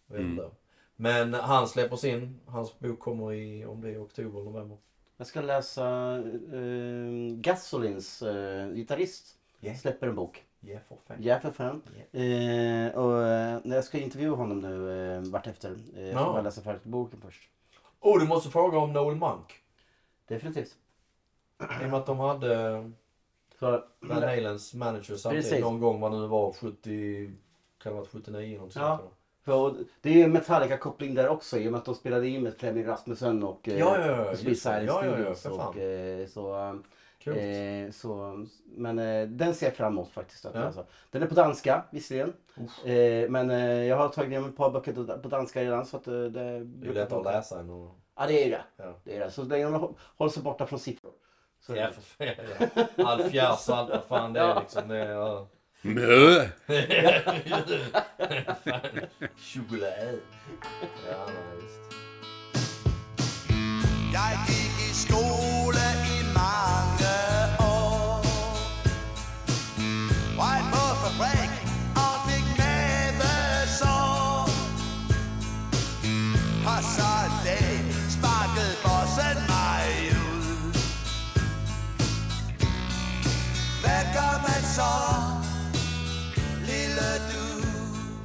D: Jag vet
B: Mm.
D: inte. Men han släpper sin, hans bok kommer i, om det är oktober eller november.
C: Jag ska läsa uh, Gasolins uh, gitarrist.
D: Yeah.
C: Släpper en bok. Ja, för fan. Eh, och eh, när jag ska intervjua honom nu eh, vartefter. Eh,
D: Ja.
C: får jag läsa färdigt boken först.
D: Oh, du måste fråga om Noel Monk.
C: Definitivt.
D: I och med att de hade Van Halens manager samtidigt
C: Precis.
D: någon gång vad det nu var 70, kan det varit 79 någonting
C: Ja. för det är ju Metallica-koppling där också i och med att de spelade in med Flemming Rasmussen och eh,
D: Ja, ja, ja.
C: Side
D: Ja, ja, ja,
C: Studios. och, eh, så. Eh, så, men eh, den ser jag fram emot faktiskt. Att
D: Ja.
C: läsa. Den är på danska visserligen. Eh, men eh, jag har tagit ner ett par böcker på danska redan. Så att, eh, det,
D: Det är ju lättare att läsa än att...
C: Ja det är det.
D: Ja.
C: det, är det. Så länge man hå- håller sig borta från siffror. Så
D: Ja, för fan. Ja. Halvfjärs, allt vad fan det är liksom. Det är, ja.
B: Mö!
D: Choklad. Ja, visst.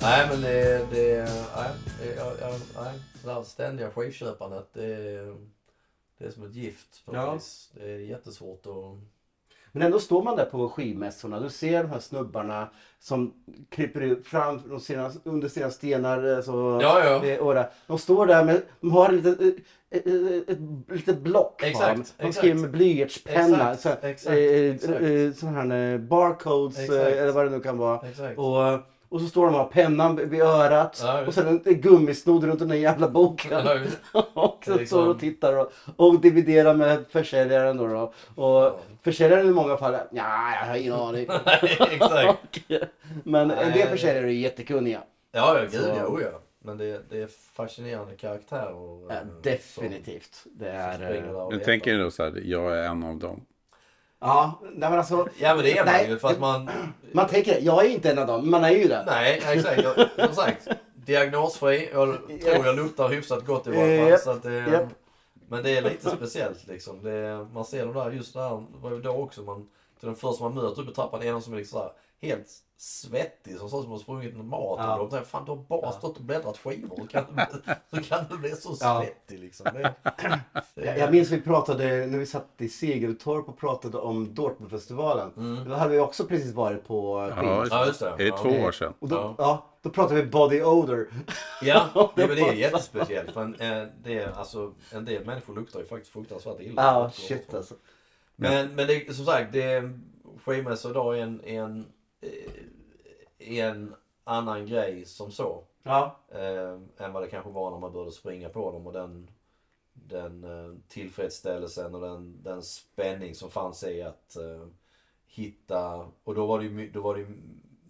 D: Nej men det, det nej, jag, nej, det här ständiga skivköpandet det, är- det är som ett gift på
C: Ja.
D: vis. Det är jättesvårt att...
C: Men ändå står man där på skivmässorna. Du ser de här snubbarna som kryper fram sina, under sina stenar. eh, Så,
D: Ja, ja.
C: eh, där. De står där med, de har ett litet, ett, ett, ett litet block.
D: Exakt,
C: de.
D: exakt.
C: skriver med blyertspenna.
D: Exakt,
C: Så,
D: exakt,
C: eh,
D: exakt.
C: eh, sån här eh, barcodes eh,
D: Exakt.
C: eller vad det nu kan vara.
D: Exakt.
C: Och, och så står de och har pennan vid örat.
D: Ja,
C: och sen en, en gummisnodd runt den där jävla boken.
D: Ja,
C: och så
D: Liksom-
C: står och tittar och, och dividerar med försäljaren. Då, då. Och försäljaren i många fall, ja, jag har ingen aning. Men en del
D: Nej.
C: försäljare är jättekunniga.
D: Ja, ja, gud
C: Så-
D: ja, oh, ja. Men det, det är fascinerande karaktärer.
C: Ja,
D: eh,
C: definitivt. Det
D: som-
C: är... eh,
B: Men
D: letar.
B: tänker ni då så här, jag är en av dem.
C: Ja, nej, men alltså.
D: Ja men det är man
C: Nej,
D: ju för att man...
C: Man tänker, jag är inte en av dem, men man är ju det.
D: Nej, exakt. Jag, som sagt, diagnosfri. Jag tror jag luktar hyfsat gott i varje fall.
C: Japp,
D: Så att
C: japp.
D: Men det är lite speciellt liksom. Det, man ser de där, just där, det var ju då också man, till den första man möter upp på trappan är någon som är liksom så här, helt svettig som ut som har sprungit med mat.
C: Ja.
D: Och de säger, fan du har bara stått och bläddrat skivor. Hur kan, du- hur kan du bli så
C: Ja.
D: svettig liksom? Det, det,
C: Jag, jag minns vi pratade när vi satt i Segeltorp och pratade om Dortmundfestivalen. Då hade vi också precis varit på
B: Ja,
C: skiv.
D: Ja, just det.
B: Är det
D: Ja.
B: två år sedan?
C: Och då,
D: Ja.
C: ja. då pratade vi body odor.
D: Ja, det, men det är jättespeciellt. För en, eh, det är, alltså, en del människor luktar ju faktiskt fruktansvärt illa.
C: Ja, shit alltså.
D: Men, men det, som sagt, det, skivmässa idag är en, en, eh, en annan grej som så.
C: Ja.
D: Eh, än vad det kanske var när man började springa på dem. Och den, den eh, tillfredsställelsen och den, den spänning som fanns i att eh, hitta. Och då var det ju, då var det, ju-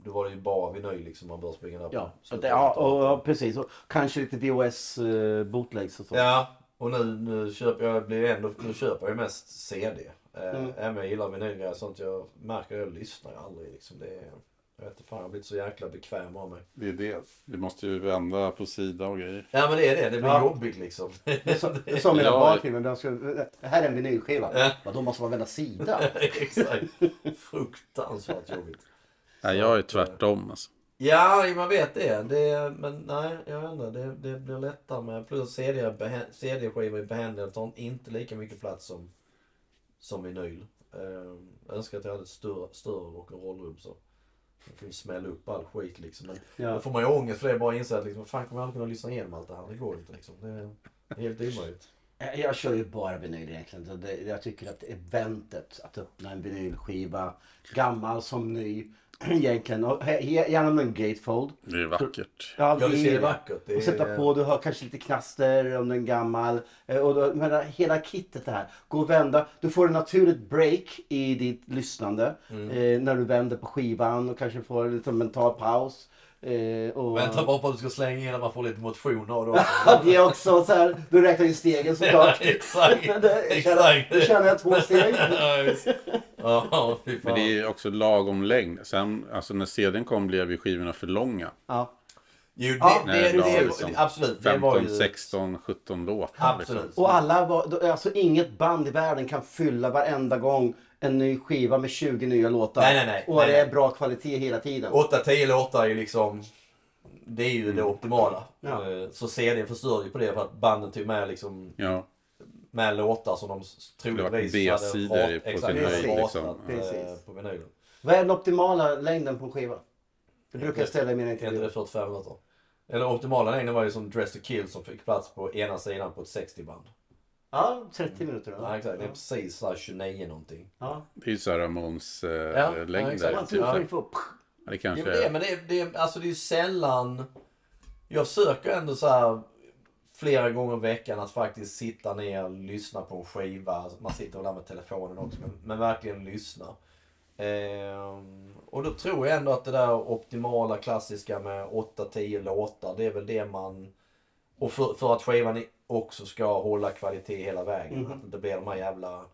D: då var det ju bara vinyl liksom man började springa där på.
C: Ja,
D: Så
C: det, ja, och, ja, precis. Och kanske lite VOS uh, bootlegs och så.
D: Ja, och nu, nu köper jag blir ändå, nu köper jag mest CD. Eh,
C: Mm.
D: Även om jag gillar vinylgrejer och sånt. Jag märker att jag lyssnar aldrig liksom. Det är, jag vet inte fan, jag har blivit så jäkla bekväm av mig.
B: Det är det. Vi måste ju vända på sida och grejer.
D: Ja men det är det, det blir
C: Ja.
D: jobbigt liksom.
C: Så, som mina
B: Ja.
C: barn till mig. de ska- Det här är en vinylskiva.
D: Ja.
C: Då måste man vända sida.
D: Exakt. Fruktansvärt jobbigt.
B: Nej, jag är tvärtom alltså.
D: Ja, man vet det. det men nej, jag vet inte. Det, det blir lättare med plus CD, CD-skivor i behandlingen tar inte lika mycket plats som, som vinyl. Eh, jag önskar att jag hade ett större, större rock'n'roll-rum så. Jag kunde smälla upp all skit liksom. Men
C: Ja.
D: då får man ju ångest för det. Bara inse att liksom, fan kommer jag aldrig kunna lyssna igenom allt det här? Det går inte liksom. Det är, helt omöjligt.
C: Jag kör ju bara vinyl egentligen. Jag tycker att eventet att öppna en vinylskiva, gammal som ny, egentligen. Och med en gatefold.
B: Det är vackert.
C: Ja,
D: Ja, det
C: är
D: ser
C: det.
D: vackert. Det
C: Och sätta på, du har kanske lite knaster om den är gammal. Eh, Och då, men hela kittet det här. Gå och vända. Du får en naturligt break i ditt lyssnande.
D: Mm.
C: Eh, när du vänder på skivan och kanske får en liten mental paus. Eh, och...
D: Vänta bara på att du ska slänga in att man får lite motion av det.
C: Ja, det är också så här. Du räknar ju stegen såklart.
D: exakt.
C: Det- känner- känner jag två steg.
D: ja, fy fan.
B: Det är också lagom längd. Sen, alltså när CDn kom blev ju skivorna för långa.
C: Ja.
D: Jo, det,
C: Ja,
D: det, det,
B: bra,
D: det,
B: liksom.
D: absolut. Det var
B: 15,
D: ju...
B: 16, 17 låtar.
D: Absolut.
B: Liksom.
C: Och alla var, alltså inget band i världen kan fylla varenda gång en ny skiva med 20 nya låtar.
D: Nej, nej, nej.
C: Och
D: Nej,
C: det
D: nej.
C: är bra kvalitet hela tiden.
D: 8-10 låtar är ju liksom... Det är ju det optimala.
C: Ja.
D: Eh, Så CDn förstörde ju på det för att banden tog med liksom
B: Ja,
D: med låtar som de troligtvis
B: B-sidor
D: hade
B: på
C: sin höjd,
B: liksom.
D: eh,
C: Precis.
D: på vinylen.
C: Vad är den optimala längden på en skiva? Det brukar jag ställa i mina
D: Är inte det
C: intervjuer.
D: 45 minuter? Eller optimala längden var ju som Dress to Kill som fick plats på ena sidan på ett 60-band.
C: Ja, 30 minuter.
D: Ja, exakt. Det är precis så här 29 någonting.
C: Ja.
B: det är ju så här Ramones eh,
D: Ja, ja,
B: längder.
D: exakt.
B: Typ.
C: four.
B: Ja, det
D: Ja,
B: kanske
D: men det, är- men det, är- det, är- alltså det är ju sällan... Jag försöker ändå så här flera gånger i veckan att faktiskt sitta ner och lyssna på en skiva. Man sitter där med telefonen också, men, men verkligen lyssna. Ehm, och då tror jag ändå att det där optimala klassiska med 8-10 låtar, det är väl det man... Och för, för att skivan också ska hålla kvalitet hela vägen.
C: Mhm.
D: Att det blir de här jävla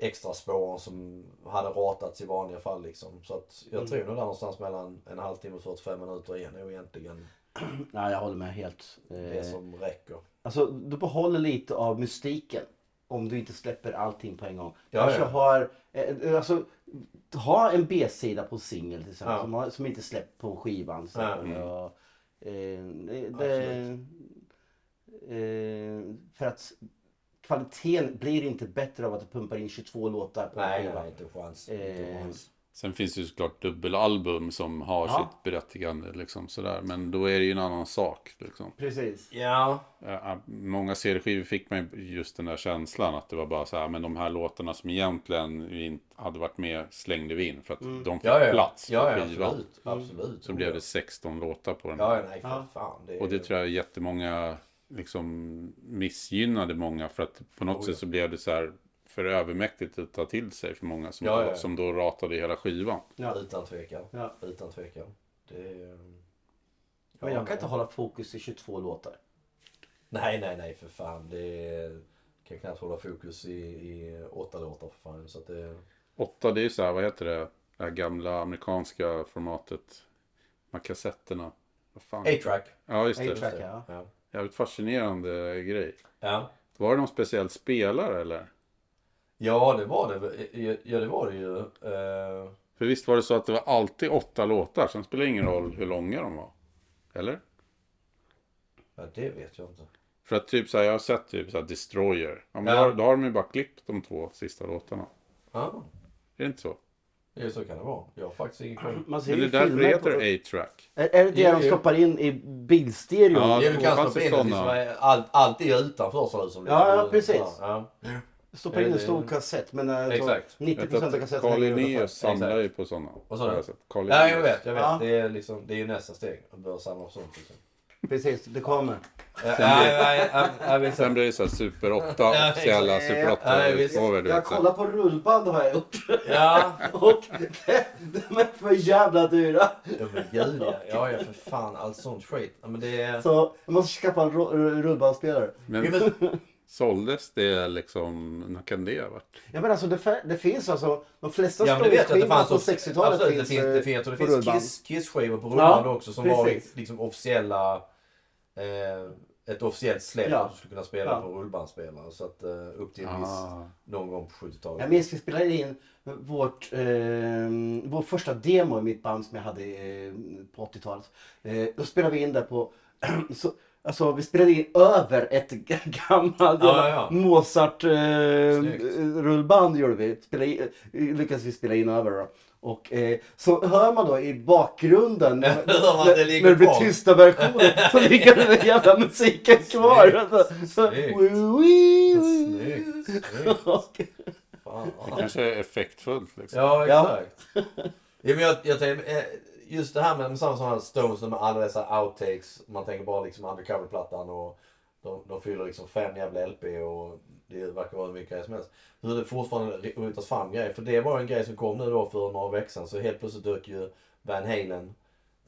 D: extra spåren som hade ratats i vanliga fall liksom. Så att jag
C: Mm.
D: tror nog där någonstans mellan en halvtimme och 45 minuter är nog egentligen
C: Ja, jag håller med helt.
D: det
C: Eh,
D: som räcker.
C: Alltså, du behåller lite av mystiken. om du inte släpper allting på en gång.
D: Ja,
C: Kanske
D: ja.
C: har, eh, alltså, ha en B-sida på singel till exempel
D: Ja.
C: som, har, som inte släppt på skivan. till
D: Ja.
C: exempel. Och, eh, det, det, eh, för att kvaliteten blir inte bättre av att du pumpar in 22 låtar på en
D: Nej,
C: skiva.
D: nej, inte en chans. Inte en
C: Eh,
D: chans.
B: Sen finns det ju såklart dubbelalbum som har
C: Ja.
B: sitt berättigande. Liksom, sådär. Men då är det ju en annan sak. Liksom.
C: Precis.
D: Ja,
B: Ja, Många CD-skivor fick man ju just den där känslan att det var bara så här, men de här låtarna som egentligen inte hade varit med slängde vi in för att de fick
D: ja, ja.
B: plats på
D: ja, ja
B: skivan.
D: absolut. absolut.
B: Så blev det 16 låtar på den.
D: Ja, nej, för fan. Det är...
B: Och det tror jag jättemånga liksom missgynnade många för att på något
D: Oh,
B: sätt så blev det så här för övermäktigt att ta till sig för många som,
D: Ja,
B: då,
D: ja.
B: som då ratade hela skivan.
C: Ja.
D: Utan tvekan.
C: Ja.
D: Utan tvekan. Det är...
C: Men jag kan inte hålla fokus i 22 låtar.
D: Nej, nej, nej för fan. Det är... kan knappt hålla fokus i, i åtta låtar för fan. Så att det...
B: Åtta, det är ju så här, vad heter det? Det här gamla amerikanska formatet. Här kassetterna. Vad fan?
D: A-track.
B: Ja, just det.
C: A-track, ja.
D: Ja.
B: Jävligt fascinerande grej.
D: ja.
B: Var det någon speciell spelare eller?
D: Ja, det var det. Ja, det var det ju. Eh,
B: För visst var det så att det var alltid åtta låtar, sen spelar det ingen roll hur långa de var? Eller?
D: Ja, det vet jag inte.
B: För att typ så här, jag har sett typ så här Destroyer. Ja, men
D: Ja.
B: Då, har, då har de ju bara klippt de två sista låtarna.
D: Ja,
B: Är det inte så?
D: ja, så kan det vara. Jag har faktiskt ingen koll.
C: Man ser
B: Men det är därför det heter
C: på...
B: A-track.
C: Är, är det det
D: Jo,
C: de stoppar in i bilstereon?
B: Ja,
D: Det
B: det
D: du kan stoppa in liksom, allt, allt är utanför ser det ut som.
C: Ja, ja, precis.
D: Ja,
C: Stoppar in en
D: det-
C: stor kassett. Men alltså,
D: Exakt.
C: 90%
B: Vet
C: av kassetterna
B: Carl. Linnaeus samlar
D: Exakt.
B: ju på sådana.
D: Vad sa du?
B: Carl
D: ja jag
B: Linnaeus.
D: vet. Jag vet.
C: Ja.
D: Det, är liksom, det är ju nästa steg. Att börja samla på sånt. Liksom.
C: Precis, det kommer.
D: Ja, visst.
B: Sen blir det så här Super 8,
D: Ja,
B: officiella. Super
D: Ja, visst.
B: 8-utgåvor. du
C: Jag
B: vet.
C: kollar på rullband har jag gjort.
D: Ja.
C: Och de är för jävla dyra.
D: Ja men gud ja. Ja ja för fan. Allt sånt skit. Ja, men det är...
C: Så jag måste skaffa en ro- rullbandspelare.
B: Men, såldes det liksom, när kan det ha varit?
C: Ja men alltså det, det finns alltså, de flesta
D: ja det att det
C: Stones-skivor
D: fanns
C: på 60-talet
D: absolut,
C: finns,
D: det finns,
C: eh,
D: det finns, jag tror det
C: på
D: finns
C: rullband.
D: Kiss, Kiss-skivor på rullband
C: Ja,
D: också som var
C: precis.
D: liksom officiella eh, ett officiellt släpp
C: Ja.
D: du skulle kunna spela
C: Ja.
D: på rullbandspelare. Så att eh, upp till en viss,
B: Ah.
D: någon gång på 70-talet.
C: Jag minns vi spelade in vårt, eh, vår första demo i mitt band som jag hade eh, på 80-talet. Eh, då spelade vi in där på, så, alltså vi spelade in över ett gammalt
D: Ja, ja, ja.
C: Mozart eh, gjorde vi. Spelade in, lyckades vi spela in över då. Och eh, så hör man då i bakgrunden när, när, när det blir tysta versionen så ligger den jävla musiken kvar.
D: Snyggt.
C: Så, så,
D: Snyggt.
C: Och-.
B: Det kanske är effektfullt liksom.
D: Ja,
C: Ja.
D: exakt. ja, men jag, jag tänker, eh, just det här med samma som Stones med alla dessa outtakes. Man tänker bara liksom undercover-plattan och de, de fyller liksom fem jävla LP och det verkar vara hur mycket grejer som helst. Hur det fortfarande rotas fram grejer. För det var en grej som kom nu då för några veckor sedan. Så helt plötsligt dök ju Van Halen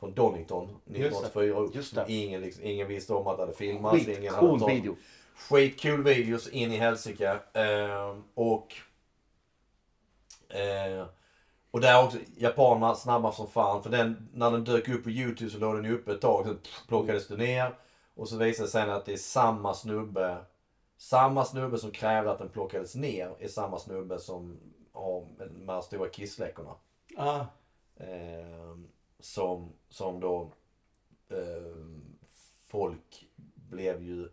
D: från Donington 1984 upp.
C: Just det.
D: Ingen, liksom, ingen visste om att det hade filmats. ingen hade
C: Skitcool
D: tagit-
C: video.
D: Skitkul videos in i helsike. Eh, och... Eh, och där också, japanerna snabba som fan. För den, när den dök upp på YouTube så låg den ju uppe ett tag. Sen plockades det ner. Och så visade det sig att det är samma snubbe. Samma snubbe som krävde att den plockades ner är samma snubbe som har de här stora kissläckorna.
C: Ah.
D: Eh, som, som då eh, folk blev ju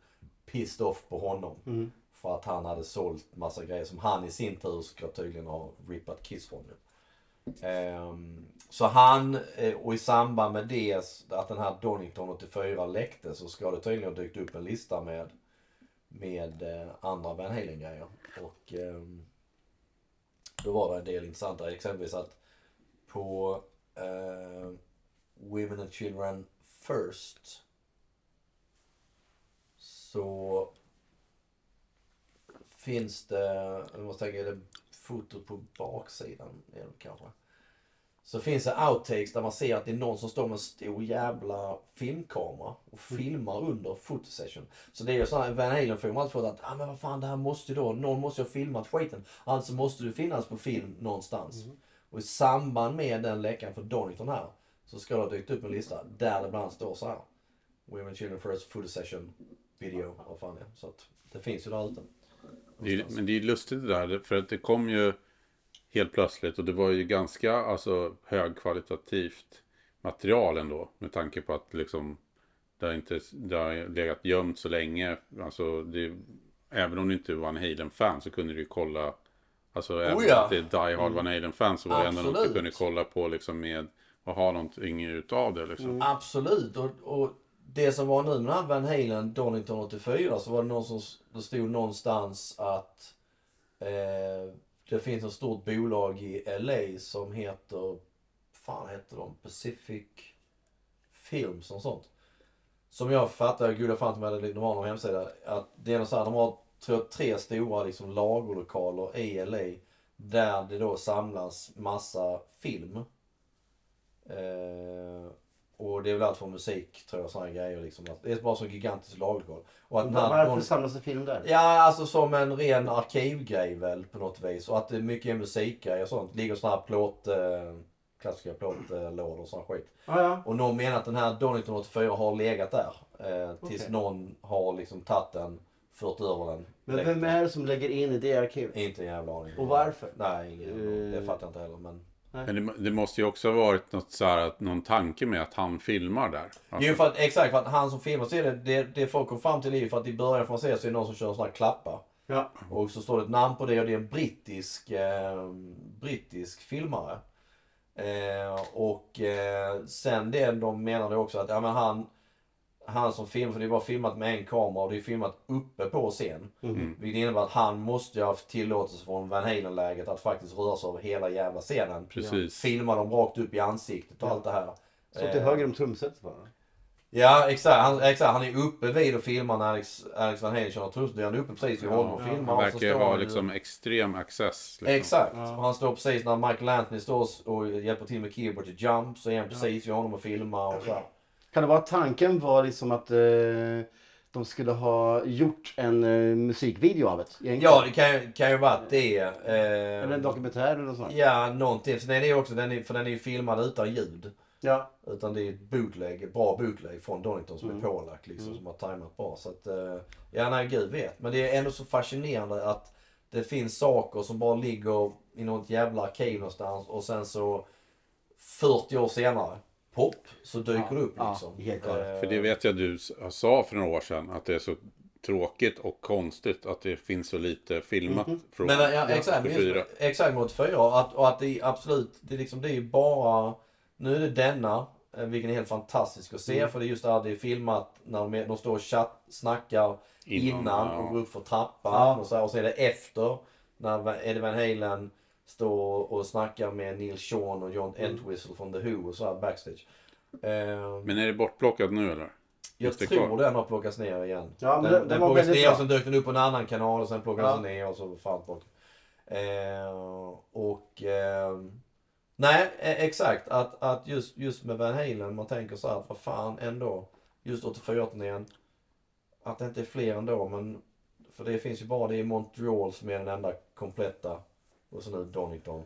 D: pissed off på honom.
C: Mm.
D: För att han hade sålt massa grejer som han i sin tur ska tydligen ha rippat Kiss från nu. Ehm, så han, eh, och i samband med det, att den här Donington 84 läckte så ska det tydligen ha dykt upp en lista med, med eh, andra Van Halen grejer. Och ehm, då var det en del intressanta, exempelvis att på uh, Women and Children First så finns det, jag måste tänka, är det fotot på baksidan? Är det kanske. Så finns det outtakes där man ser att det är någon som står med en stor jävla filmkamera och filmar under fotosession. Så det är ju sådana Van Halen-filmer alltid fått att, ah, men vad fan det här måste ju då, någon måste ju ha filmat skiten. Alltså måste det finnas på film någonstans. Och i samband med den läckan för Donington här så ska det ha dykt upp en lista där det bland annat står så här. Women Children First Food Session Video, vad fan det är. Så att det finns ju där ute.
B: Det är, men det är lustigt det där, för att det kom ju helt plötsligt och det var ju ganska alltså, högkvalitativt material ändå. Med tanke på att liksom det har inte det har legat gömt så länge. Alltså, det, även om du inte var en Halen-fan så kunde du ju kolla Alltså även
D: Oh ja.
B: det är Die Hard Van Halen-fan så var det ändå något du kunde kolla på liksom med och ha någonting utav det liksom.
D: Absolut. Och, och det som var nu med Van Halen Donington 84 så var det någon som det stod någonstans att eh, det finns ett stort bolag i LA som heter, fan heter de? Pacific Films och sånt. Som jag fattar, gud jag fan inte de har liksom någon hemsida, att det är något så här, de har tror jag, tre stora liksom, lagerlokaler i LA där det då samlas massa film. Eh, och det är väl allt från musik tror jag, sådana grejer liksom. Att det är bara så gigantisk lagerlokal. Och att
C: Varför
D: någon-
C: samlas det film där?
D: Ja, alltså som en ren arkivgrej väl på något vis. Och att det är mycket musikgrejer och sånt. Ligger sådana här plåt, eh, klassiska plåtlådor och sån skit.
C: Ja, ja.
D: Och någon menar att den här Donington 84 har legat där. Eh, tills
C: Okej.
D: någon har liksom tagit den, fört över den.
C: Men vem är det som lägger in i det arkivet?
D: Inte en jävla aning.
C: Och varför?
D: Nej, ingen aning. Det
C: Eh.
D: fattar jag inte heller. Men...
B: Men det, det måste ju också ha varit något så här, att någon tanke med att han filmar där. Alltså,
D: Jo, för att, exakt, för att han som filmar så är det, det, det folk kom fram till är ju för att i början får man se så är det någon som kör en sån här klappa.
C: Ja.
D: Och så står det ett namn på det och det är en brittisk, eh, brittisk filmare. Eh, och eh, sen det de menade också att ja, men han, han som filmar, för det är bara filmat med en kamera och det är filmat uppe på scen.
C: Mhm.
D: Vilket innebär att han måste ju ha haft tillåtelse från Van Halen-läget att faktiskt röra sig över hela jävla scenen.
B: Precis.
D: Filma dem rakt upp i ansiktet och allt det här.
C: Så till
D: Eh,
C: höger om trumsetet bara.
D: Ja exakt, han, exakt. han är uppe vid och filmar när Alex, Alex Van Halen kör trumset. Han är uppe precis vid honom och
C: Ja,
D: filmar.
B: han verkar ha
D: han ju-
B: liksom extrem access. Liksom.
D: Exakt.
C: Ja.
D: Och han står precis när Michael Anthony står och hjälper till med keyboard till Jump. Så är han precis vid honom och filmar och så.
C: Kan det vara att tanken var liksom att eh, de skulle ha gjort en eh, musikvideo av det? egentligen?
D: Ja det kan, ju- kan ju vara att det är...
C: Eller en
D: Eh,
C: dokumentär eller något sånt?
D: ja någonting. Så den är också, den är, för den är ju filmad utan ljud.
C: Ja.
D: Utan det är ett bootleg, ett bra bootleg från Donington som
C: Mm.
D: är pålagt liksom. Som har tajmat bra. Så att, eh, ja nej gud vet. Men det är ändå så fascinerande att det finns saker som bara ligger i något jävla arkiv någonstans och sen så 40 år senare, pop, så dyker
C: Ja,
D: det upp
C: ja,
D: liksom.
C: helt klart.
D: Eh,
B: För det vet jag du sa för några år sedan att det är så tråkigt och konstigt att det finns så lite filmat från
D: Men ja, exakt,
B: 84.
D: minst, exakt mot 84 och att, och att det är absolut, det är liksom, det är ju bara, nu är det denna, eh, vilken är helt fantastisk att se
C: Mm.
D: för det är just det här, det är filmat när de, de står och chatt, snackar innan,
B: Innan, ja.
D: och går upp för trappan
C: Ja.
D: och, så här, och så är det efter när Eddie Van Halen står och snackar med Neil Sean och John
C: Mm.
D: Entwistle från The Who och så här backstage. Eh,
B: Men är det bortplockat nu eller?
D: jag
B: det
D: tror
B: kvar?
D: den har plockats ner igen.
C: Ja, men
D: den
C: det-
D: den
C: det var
D: plockades ner och sen dök den upp på en annan kanal och sen plockades
C: Ja.
D: den ner och så fan tillbaka. Eh, och... Eh, nej, eh, exakt. Att, att just, just med Van Halen, man tänker så här att vad fan ändå. Just 84-turnén. Att det inte är fler ändå men... För det finns ju bara det i Montreal som är den enda kompletta. Och så nu Donington.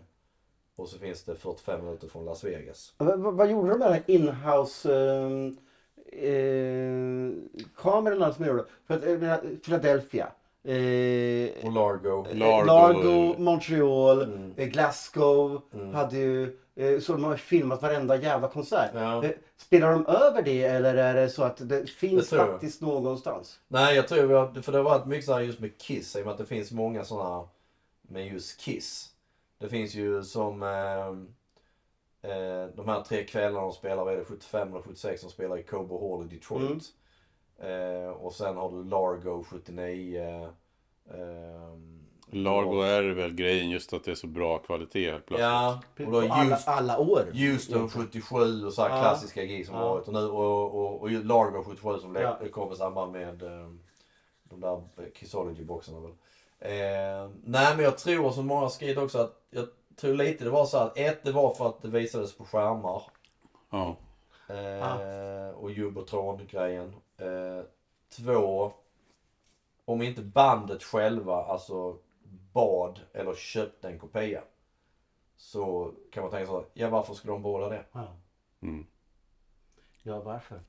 D: Och så finns det 45 minuter från Las Vegas.
C: Vad, vad- gjorde de med de här inhouse eh, eh, kamerorna som de gjorde? För att, jag menar, Philadelphia. Eh,
D: Och Largo.
B: Largo.
C: Largo, Montreal,
D: Mm.
C: eh, Glasgow
D: Mm.
C: hade ju eh, så de har ju filmat varenda jävla konsert.
D: Ja.
C: Eh, Spelar de över det eller är det så att det finns
D: jag.
C: faktiskt någonstans?
D: Nej, jag tror jag, för det har varit mycket så här just med Kiss, i och med att det finns många sådana med just Kiss. Det finns ju som eh, eh, de här tre kvällarna de spelar, vad är det, 75 eller 76, de spelar i Cobo Hall i Detroit. Eh, och sen har du Largo 79. ehm,
B: Largo är väl grejen just att det är så bra kvalitet helt plötsligt.
D: Ja, och
C: På
D: då
C: alla,
D: Houston,
C: alla år.
D: Houston 77 och så här
C: Ja.
D: klassiska gig som
C: Ja.
D: varit. Och, nu, och, och, och Largo 77 som
C: Ja.
D: ja. kom i samband med eh, de där Kissology-boxarna väl. Eh, nej men jag tror som många har skrivit också att jag tror lite det var så att ett det var för att det visades på skärmar.
B: Ja.
D: Eh, Och Jumbotron-grejen. Eh, två, om inte bandet själva alltså bad eller köpte en kopia. Så kan man tänka så här, ja varför skulle de båda det?
C: Ja.
B: Mm.
C: ja, varför?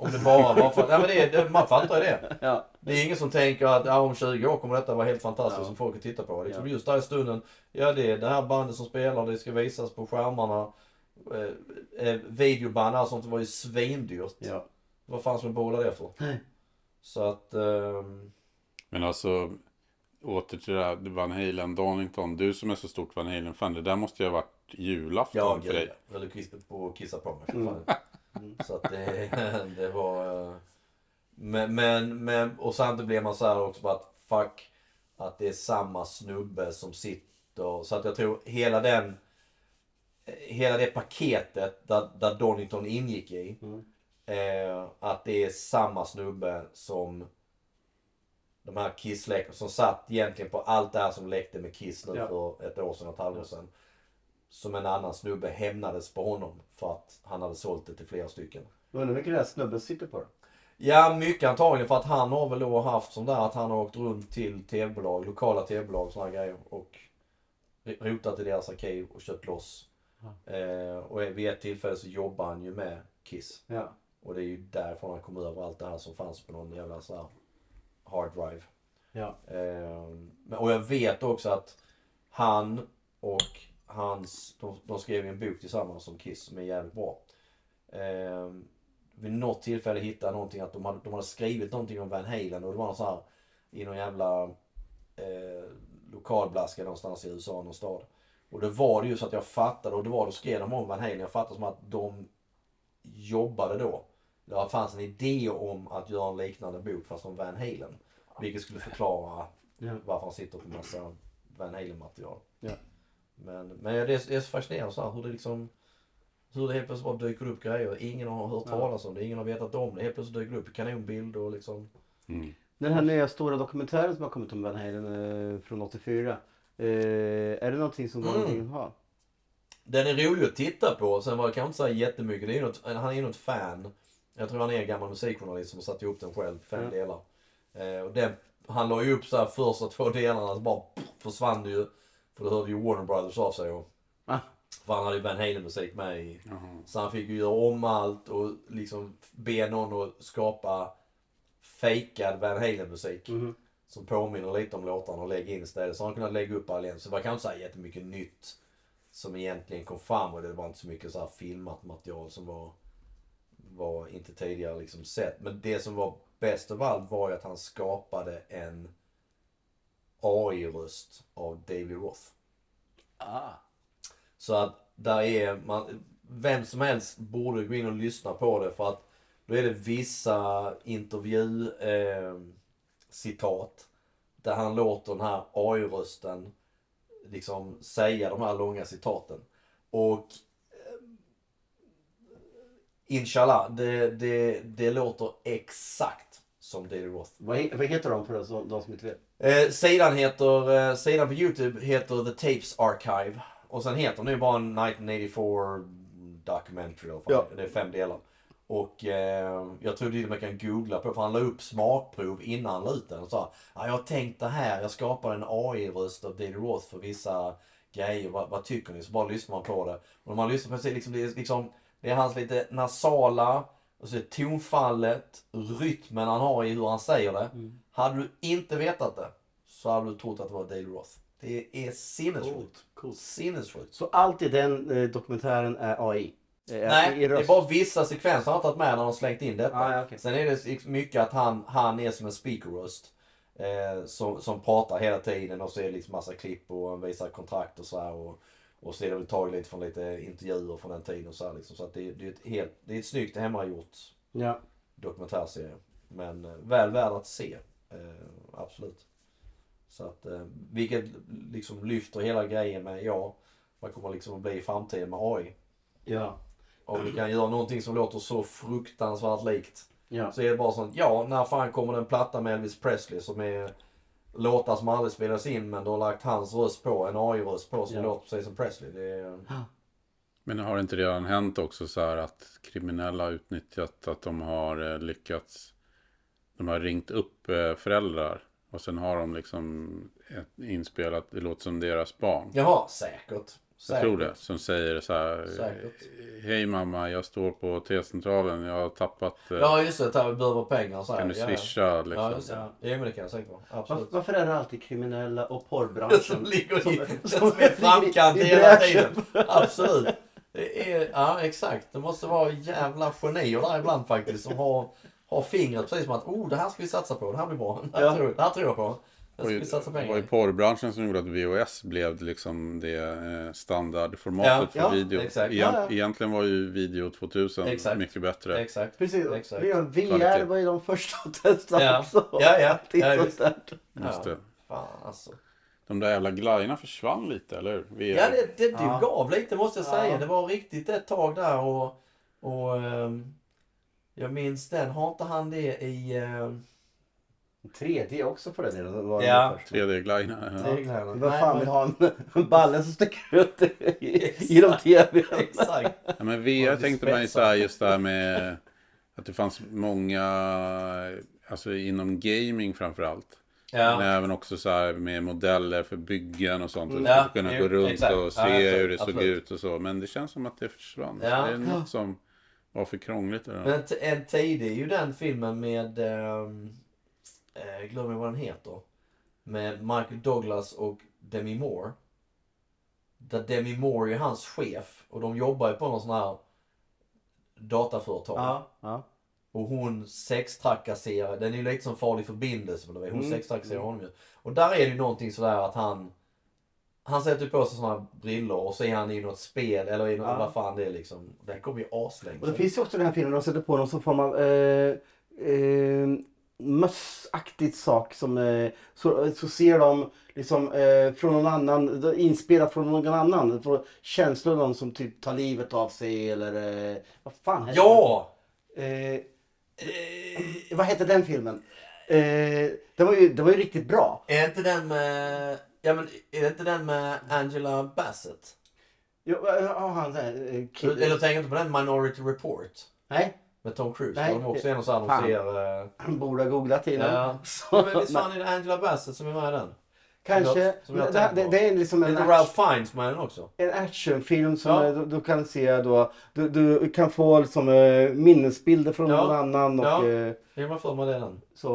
D: Om det bara var för... Ja, men det, det, man fattar ju det.
C: Ja.
D: Det är ingen som tänker att ja, om 20 år kommer detta vara helt fantastiskt
C: Ja.
D: som folk att titta på. Liksom
C: Ja.
D: Just där i stunden, ja det är det här bandet som spelar, det ska visas på skärmarna. Eh, eh, videoband och sånt var ju svindyrt.
C: Ja.
D: Vad fan ska man behålla det för?
C: Nej.
D: Så att... ehm,
B: Men alltså, åter till det här Van Halen, Donington. Du som är så stort Van Halen-fan, det där måste ju ha varit julafton
D: ja,
B: för dig.
D: ja. Jag höll kiss- på att kissa på mig. för
C: Mm.
D: Fan. Så att det, det var... Men, men, men, och samtidigt blev man så här också bara att fuck att det är samma snubbe som sitter. Så att jag tror hela den hela det paketet där, där Donington ingick i.
C: Mm.
D: Eh, att det är samma snubbe som de här kiss som satt egentligen på allt det här som läckte med Kiss nu
C: Ja.
D: för ett år sedan, ett halvår sedan. Som en annan snubbe hämnades på honom för att han hade sålt det till flera stycken.
C: Undrar hur mycket den här snubben sitter på?
D: Ja, mycket antagligen för att han har väl då haft som där att han har åkt runt till tv-bolag, lokala tv-bolag och sådana grejer och rotat i deras arkiv och köpt loss. Eh, och vid ett tillfälle så jobbar han ju med Kiss.
C: Ja.
D: Och det är ju därifrån han kom över allt det här som fanns på någon jävla så här hard drive.
C: Ja.
D: Eh, och jag vet också att han och hans, de, de skrev en bok tillsammans som Kiss som är jävligt bra. Eh, vid något tillfälle hittade jag någonting att de hade, de hade skrivit någonting om Van Halen och det var någon så här i någon jävla eh, lokalblaska någonstans i USA, någon stad. Och det var det ju så att jag fattade och det var då skrev de om Van Halen. Jag fattade som att de jobbade då. Det fanns en idé om att göra en liknande bok fast om Van Halen. Vilket skulle förklara varför han sitter på massa Van Halen material.
C: Ja.
D: Men, men det, är, det är så fascinerande så här, hur det liksom hur det helt plötsligt bara dyker upp grejer. Ingen har hört
C: Ja.
D: talas om det, ingen har vetat om det. Helt plötsligt dyker det upp kanonbild och liksom.
B: Mm.
C: Den här nya stora dokumentären som har kommit om Van Halen eh, från 84. Eh, är det någonting som går
D: Mm.
C: att ha?
D: Den är rolig att titta på. Sen var det kanske inte så jättemycket. Det är något, han är ju något fan. Jag tror han är en gammal musikjournalist som har satt ihop den själv, fem
C: Ja.
D: delar. Eh, och den, han la ju upp så här första två delarna, så bara pff, försvann det ju. För då hörde ju Warner Brothers av sig.
C: Ah.
D: för han hade ju Van Halen musik med i.
B: Jaha.
D: Så han fick ju göra om allt och liksom be någon att skapa fejkad Van Halen musik.
C: Mhm.
D: Som påminner lite om låtarna och lägga in istället. Så han kunnat lägga upp all igen. Så det var kanske här jättemycket nytt som egentligen kom fram och det var inte så mycket så här filmat material som var, var inte tidigare liksom sett. Men det som var bäst av allt var ju att han skapade en AI-röst av David Roth.
C: Ah.
D: Så att där är man, vem som helst borde gå in och lyssna på det för att då är det vissa intervju eh, citat där han låter den här AI-rösten liksom säga de här långa citaten. Och eh, inshallah, det, det, det låter exakt som David Roth.
C: Vad, vad heter de för de som inte vet?
D: Eh, sidan heter, eh, sidan på Youtube heter The Tapes Archive. Och sen heter den ju bara 1984 Documentary.
C: Ja.
D: Det är fem delar. Och eh, jag tror det man kan googla på för han la upp smakprov innan han la ut den och sa ja, jag har tänkt det här, jag skapar en AI-röst av David Roth för vissa grejer, vad, vad tycker ni? Så bara lyssnar man på det. Och när man lyssnar på det, liksom, det är liksom, det är hans lite nasala, och så är tonfallet, rytmen han har i hur han säger det. Hade du inte vetat det så hade du trott att det var David Roth. Det är sinnessjukt.
C: Coolt.
D: Sinnessjukt.
C: Så allt i den eh, dokumentären är AI? Eh,
D: Nej,
C: i
D: det är bara vissa sekvenser han har tagit med när de slängt in detta.
C: Ah, ja, okej.
D: Sen är det mycket att han, han är som en speakerröst. Eh, som, som pratar hela tiden och så är det liksom massa klipp och han visar kontrakt och så här. Och, och så är det väl tagit lite från lite intervjuer från den tiden och så här liksom. Så att det, det är ett helt, det är ett snyggt hemmagjort
C: Ja.
D: dokumentärserie. Men eh, väl värd att se. Eh, absolut. Så att, eh, vilket liksom lyfter hela grejen med, ja, vad kommer liksom att bli i framtiden med AI?
C: Ja.
D: Om du kan göra någonting som låter så fruktansvärt likt.
C: Ja.
D: Så är det bara sånt, ja, när fan kommer den platta med Elvis Presley som är låtar som aldrig spelas in men du har lagt hans röst på, en AI-röst på som
C: Ja.
D: låter precis som Presley. Det är,
B: Men har det inte redan hänt också så här att kriminella har utnyttjat att de har eh, lyckats De har ringt upp eh, föräldrar och sen har de liksom inspelat, det låter som deras barn.
D: jaha, säkert.
B: Jag tror det. Som säger så här.
D: Säkert.
B: Hej mamma, jag står på T-centralen. Jag har tappat. eh,
D: Ja just det, att vi behöver pengar så här.
B: kan du
D: Ja, ja.
B: swisha
D: Ja,
B: liksom?
D: just det. Ja, men det kan jag säkert vara.
C: Var,
D: Absolut.
C: varför är det alltid kriminella och
D: Som
C: porrbranschen
D: ligger i,
C: som-
D: som,
C: som
D: är framkant hela tiden. Absolut. Det är, ja exakt. Det måste vara jävla genier där ibland faktiskt som har, har fingret precis som att oh det här ska vi satsa på. Det här blir bra. Det här,
C: Ja.
D: tror, det här tror jag på. Det
B: Det var ju, det var ju porrbranschen som gjorde att VHS blev liksom det eh, standardformatet
D: Ja,
B: för
C: ja,
B: video.
D: exakt.
B: Egent,
C: Ja, ja.
B: Egentligen var ju video 2000
D: Exakt.
B: mycket bättre.
D: Exakt.
C: Precis.
D: Exakt.
C: VR
B: Kvalitet.
C: var ju de första att testa
D: Ja.
C: också.
D: Ja, ja. Ja.
B: Just
D: Ja.
B: det.
D: Fan alltså.
B: De där jävla glajjorna försvann lite, eller hur? VR.
D: Ja det, det
C: Ja.
D: dog av lite måste jag säga.
C: Ja.
D: Det var riktigt ett tag där och, och ehm, jag minns den. Har inte han det i... ehm,
C: 3D också för den delen. Var
D: Ja.
C: det först.
B: 3D-glajjorna. Ja.
D: Nej,
C: fan
D: men-
C: vill ha en, balle som sticker ut i, i de tv
D: Exakt.
B: Ja, men
D: Och
B: VR
D: det
B: tänkte
D: spetsar.
B: så här just där med att det fanns många, alltså inom gaming framförallt. Men
D: Ja.
B: även också så här med modeller för byggen och sånt.
C: Mm.
B: Att
D: Ja,
B: kunna
D: jo,
B: gå runt
D: exakt.
B: och
D: Ja,
B: se
D: absolut,
B: hur det såg
D: absolut.
B: ut och så. Men det känns som att det försvann.
D: Ja.
B: Så det är något som var för krångligt. Eller?
D: Men t- en tidig är ju den filmen med... ehm, eh, glömmer vad den heter. Med Michael Douglas och Demi Moore. Där Demi Moore är hans chef och de jobbar ju på någon sån här dataföretag.
C: Ja, ja.
D: Och hon sextrakasserar, den är ju lite som farlig förbindelse men hon
C: Mm.
D: sextrakasserar honom ju. Och där är det ju någonting sådär att han han sätter på sig här brillor och så är han i något spel eller i något,
C: Ja.
D: vad fan det är liksom. Den kommer ju aslänge.
C: Och det finns ju också den här filmen, de sätter på någon form av eh, eh, mössaktigt sak som eh, så, så ser de liksom eh, från någon annan, inspelat från någon annan. Får känslor av någon som typ tar livet av sig eller eh, vad fan heter
D: Ja!
C: den? Eh, vad hette den filmen? Eh, den, var ju, den var ju riktigt bra.
D: Är inte den med, ja men är det inte den med Angela Bassett?
C: Ja, han där, eh,
D: Eller tänker inte på den Minority Report?
C: Nej,
D: Med Tom Cruise?
C: Nej,
D: de också är här, de
C: fan.
D: ser... eh,
C: han borde ha googlat innan.
D: Ja.
C: Så,
D: men visst fan är det Angela Bassett som är med i den?
C: Kanske.
D: Som jag
C: Det,
D: tänkt
C: det,
D: på.
C: det är liksom
D: Är
C: en action-
D: Ralph Fiennes med den också?
C: en actionfilm som
D: Ja.
C: eh, du, du kan se då. Du, du kan få liksom, eh, minnesbilder från
D: Ja.
C: någon annan. Och,
D: Ja. Jag har för mig det är den.
C: så,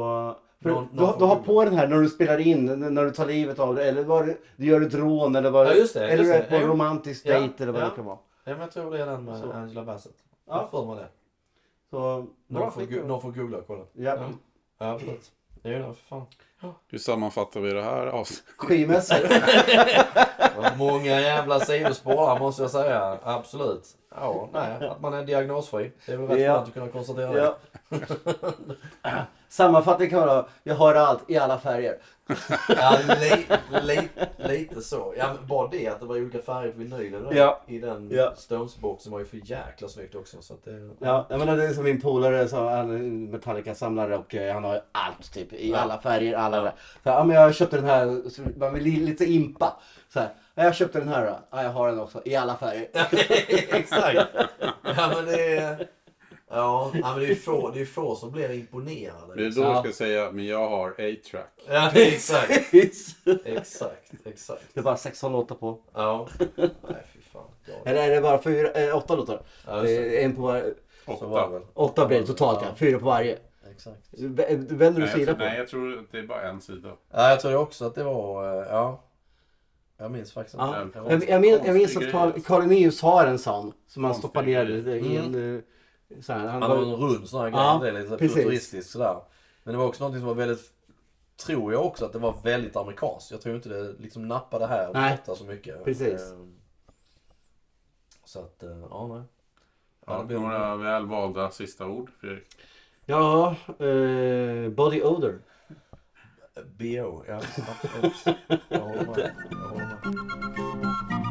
C: för
D: Någon-
C: du,
D: någon
C: du har på den här när du spelar in, när du tar livet av det. Eller det, du gör ett rån eller vad
D: Ja, just det,
C: Eller
D: just
C: är
D: det.
C: på en romantisk
D: Ja,
C: dejt eller vad det kan vara.
D: Ja, men jag tror det är den med
C: Så.
D: Angela Bassett.
C: Ja.
D: Jag har för mig det.
C: Så,
D: Någon får, gu- någon får googla och kolla.
C: Ja.
D: Ja. Ja, absolut. Det är ju det, för fan.
B: Hur sammanfattar vi det här avsnittet?
D: Det var Många jävla sidospår här måste jag säga. Absolut. Ja, nej, att man är diagnosfri. Det är väl rätt
C: Ja.
D: skönt att kunna konstatera det.
C: ja. Sammanfattning kan vara, jag har allt i alla färger.
D: Ja, li, li, lite så. Ja, bara det att det var olika färger på vinylen
C: Ja.
D: i den
C: Ja.
D: Stones-boxen var ju för jäkla snyggt också. Så att det,
C: Ja, jag menar, det är som min polare, så han är Metallica-samlare och eh, han har ju allt typ i
D: Ja.
C: alla färger. Alla där. Så, ja, men jag köpte den här, så man vill li- lite impa. Så här, ja, jag köpte den här då. Ja, jag har den också i alla färger.
D: Exakt. Ja, men det är... Ja, ja, men det är ju få, det är få som blir imponerade.
B: Det är då
C: Ja.
B: jag ska säga, men jag har A-track.
D: Ja, exakt.
C: det
D: Exakt, exakt.
C: är bara 16 låtar på.
D: Ja. Nej, fy fan. Ja,
C: Eller är det bara fyra, eh, åtta låtar?
D: Ja, just det.
C: Eh, en på var,
D: Så var det väl.
C: åtta blir det totalt ja. Fyra på varje.
D: Exakt.
C: V- Vänder du
B: Nej,
C: sida
B: jag,
C: på?
B: nej, jag tror att det är bara en sida.
D: Ja, jag tror också att det var... eh, Ja. Jag minns faktiskt
C: Ja.
D: inte.
C: Jag, jag, minns, jag minns att
B: alltså.
C: Carl Linnaeus har en sån. Som han stoppar ner i en... eh, Så här, han
D: Han har
C: var,
D: en rund sån här grej.
C: Ja,
D: är lite
C: precis.
D: futuristiskt sådär. Men det var också någonting som var väldigt... Tror jag också att det var väldigt amerikanskt. Jag tror inte det liksom nappade här
C: Nej.
D: borta så mycket.
C: Precis.
D: Ehm, Så att, eh, ja nej. Ja, blir
B: några väl valda sista ord, Fredrik.
C: ja, eh, Body Odor.
D: BO, ja absolut. Jag håller med. Jag håller med.